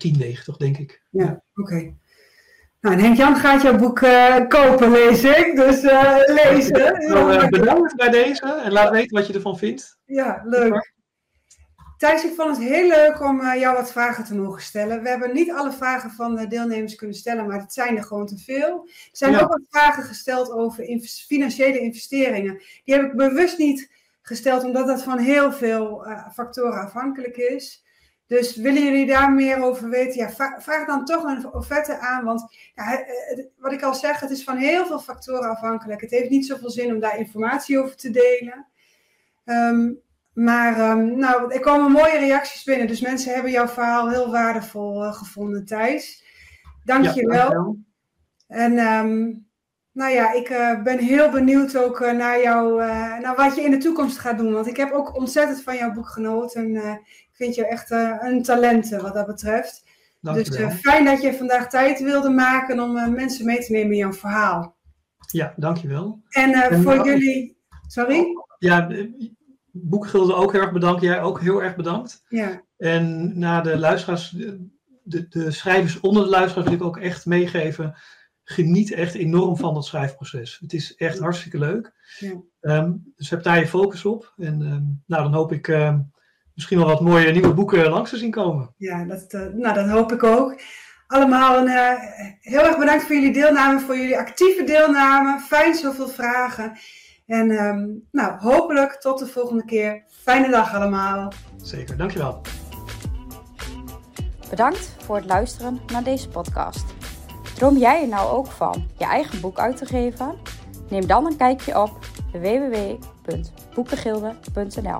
10,90 denk ik. Ja, oké. Nou, en Henk-Jan gaat jouw boek eh, kopen, lees ik. Dus eh, lezen. Nou, eh, bedankt bij deze en laat weten wat je ervan vindt. Ja, leuk. Thijs, ik vond het heel leuk om jou wat vragen te mogen stellen. We hebben niet alle vragen van de deelnemers kunnen stellen, maar het zijn er gewoon te veel. Er zijn Ja. ook wat vragen gesteld over inv- financiële investeringen. Die heb ik bewust niet gesteld, omdat dat van heel veel factoren afhankelijk is. Dus willen jullie daar meer over weten? Ja, vraag dan toch een offerte aan. Want ja, wat ik al zeg, het is van heel veel factoren afhankelijk. Het heeft niet zoveel zin om daar informatie over te delen. Ehm, maar um, nou, er komen mooie reacties binnen. Dus mensen hebben jouw verhaal heel waardevol uh, gevonden, Thijs. Dank Ja, je wel. En um, nou ja, ik uh, ben heel benieuwd ook uh, naar, jou, naar wat je in de toekomst gaat doen. Want ik heb ook ontzettend van jouw boek genoten. Vind je echt een talent wat dat betreft. Dankjewel. Dus fijn dat je vandaag tijd wilde maken om mensen mee te nemen in jouw verhaal. Ja, dankjewel. En, en voor jullie... Sorry? Ja, Boekgilde ook heel erg bedankt. Jij ook heel erg bedankt. Ja. En naar de luisteraars, de, de schrijvers onder de luisteraars wil ik ook echt meegeven. Geniet echt enorm van dat schrijfproces. Het is echt hartstikke leuk. Ja. Um, dus heb daar je focus op. En um, nou, dan hoop ik um, misschien wel wat mooie nieuwe boeken langs te zien komen. Ja, dat, uh, nou, dat hoop ik ook. Allemaal een, uh, heel erg bedankt voor jullie deelname, voor jullie actieve deelname. Fijn, zoveel vragen. En um, nou, hopelijk tot de volgende keer. Fijne dag allemaal. Zeker, dankjewel. Bedankt voor het luisteren naar deze podcast. Droom jij er nou ook van je eigen boek uit te geven? Neem dan een kijkje op www.boekengilde.nl.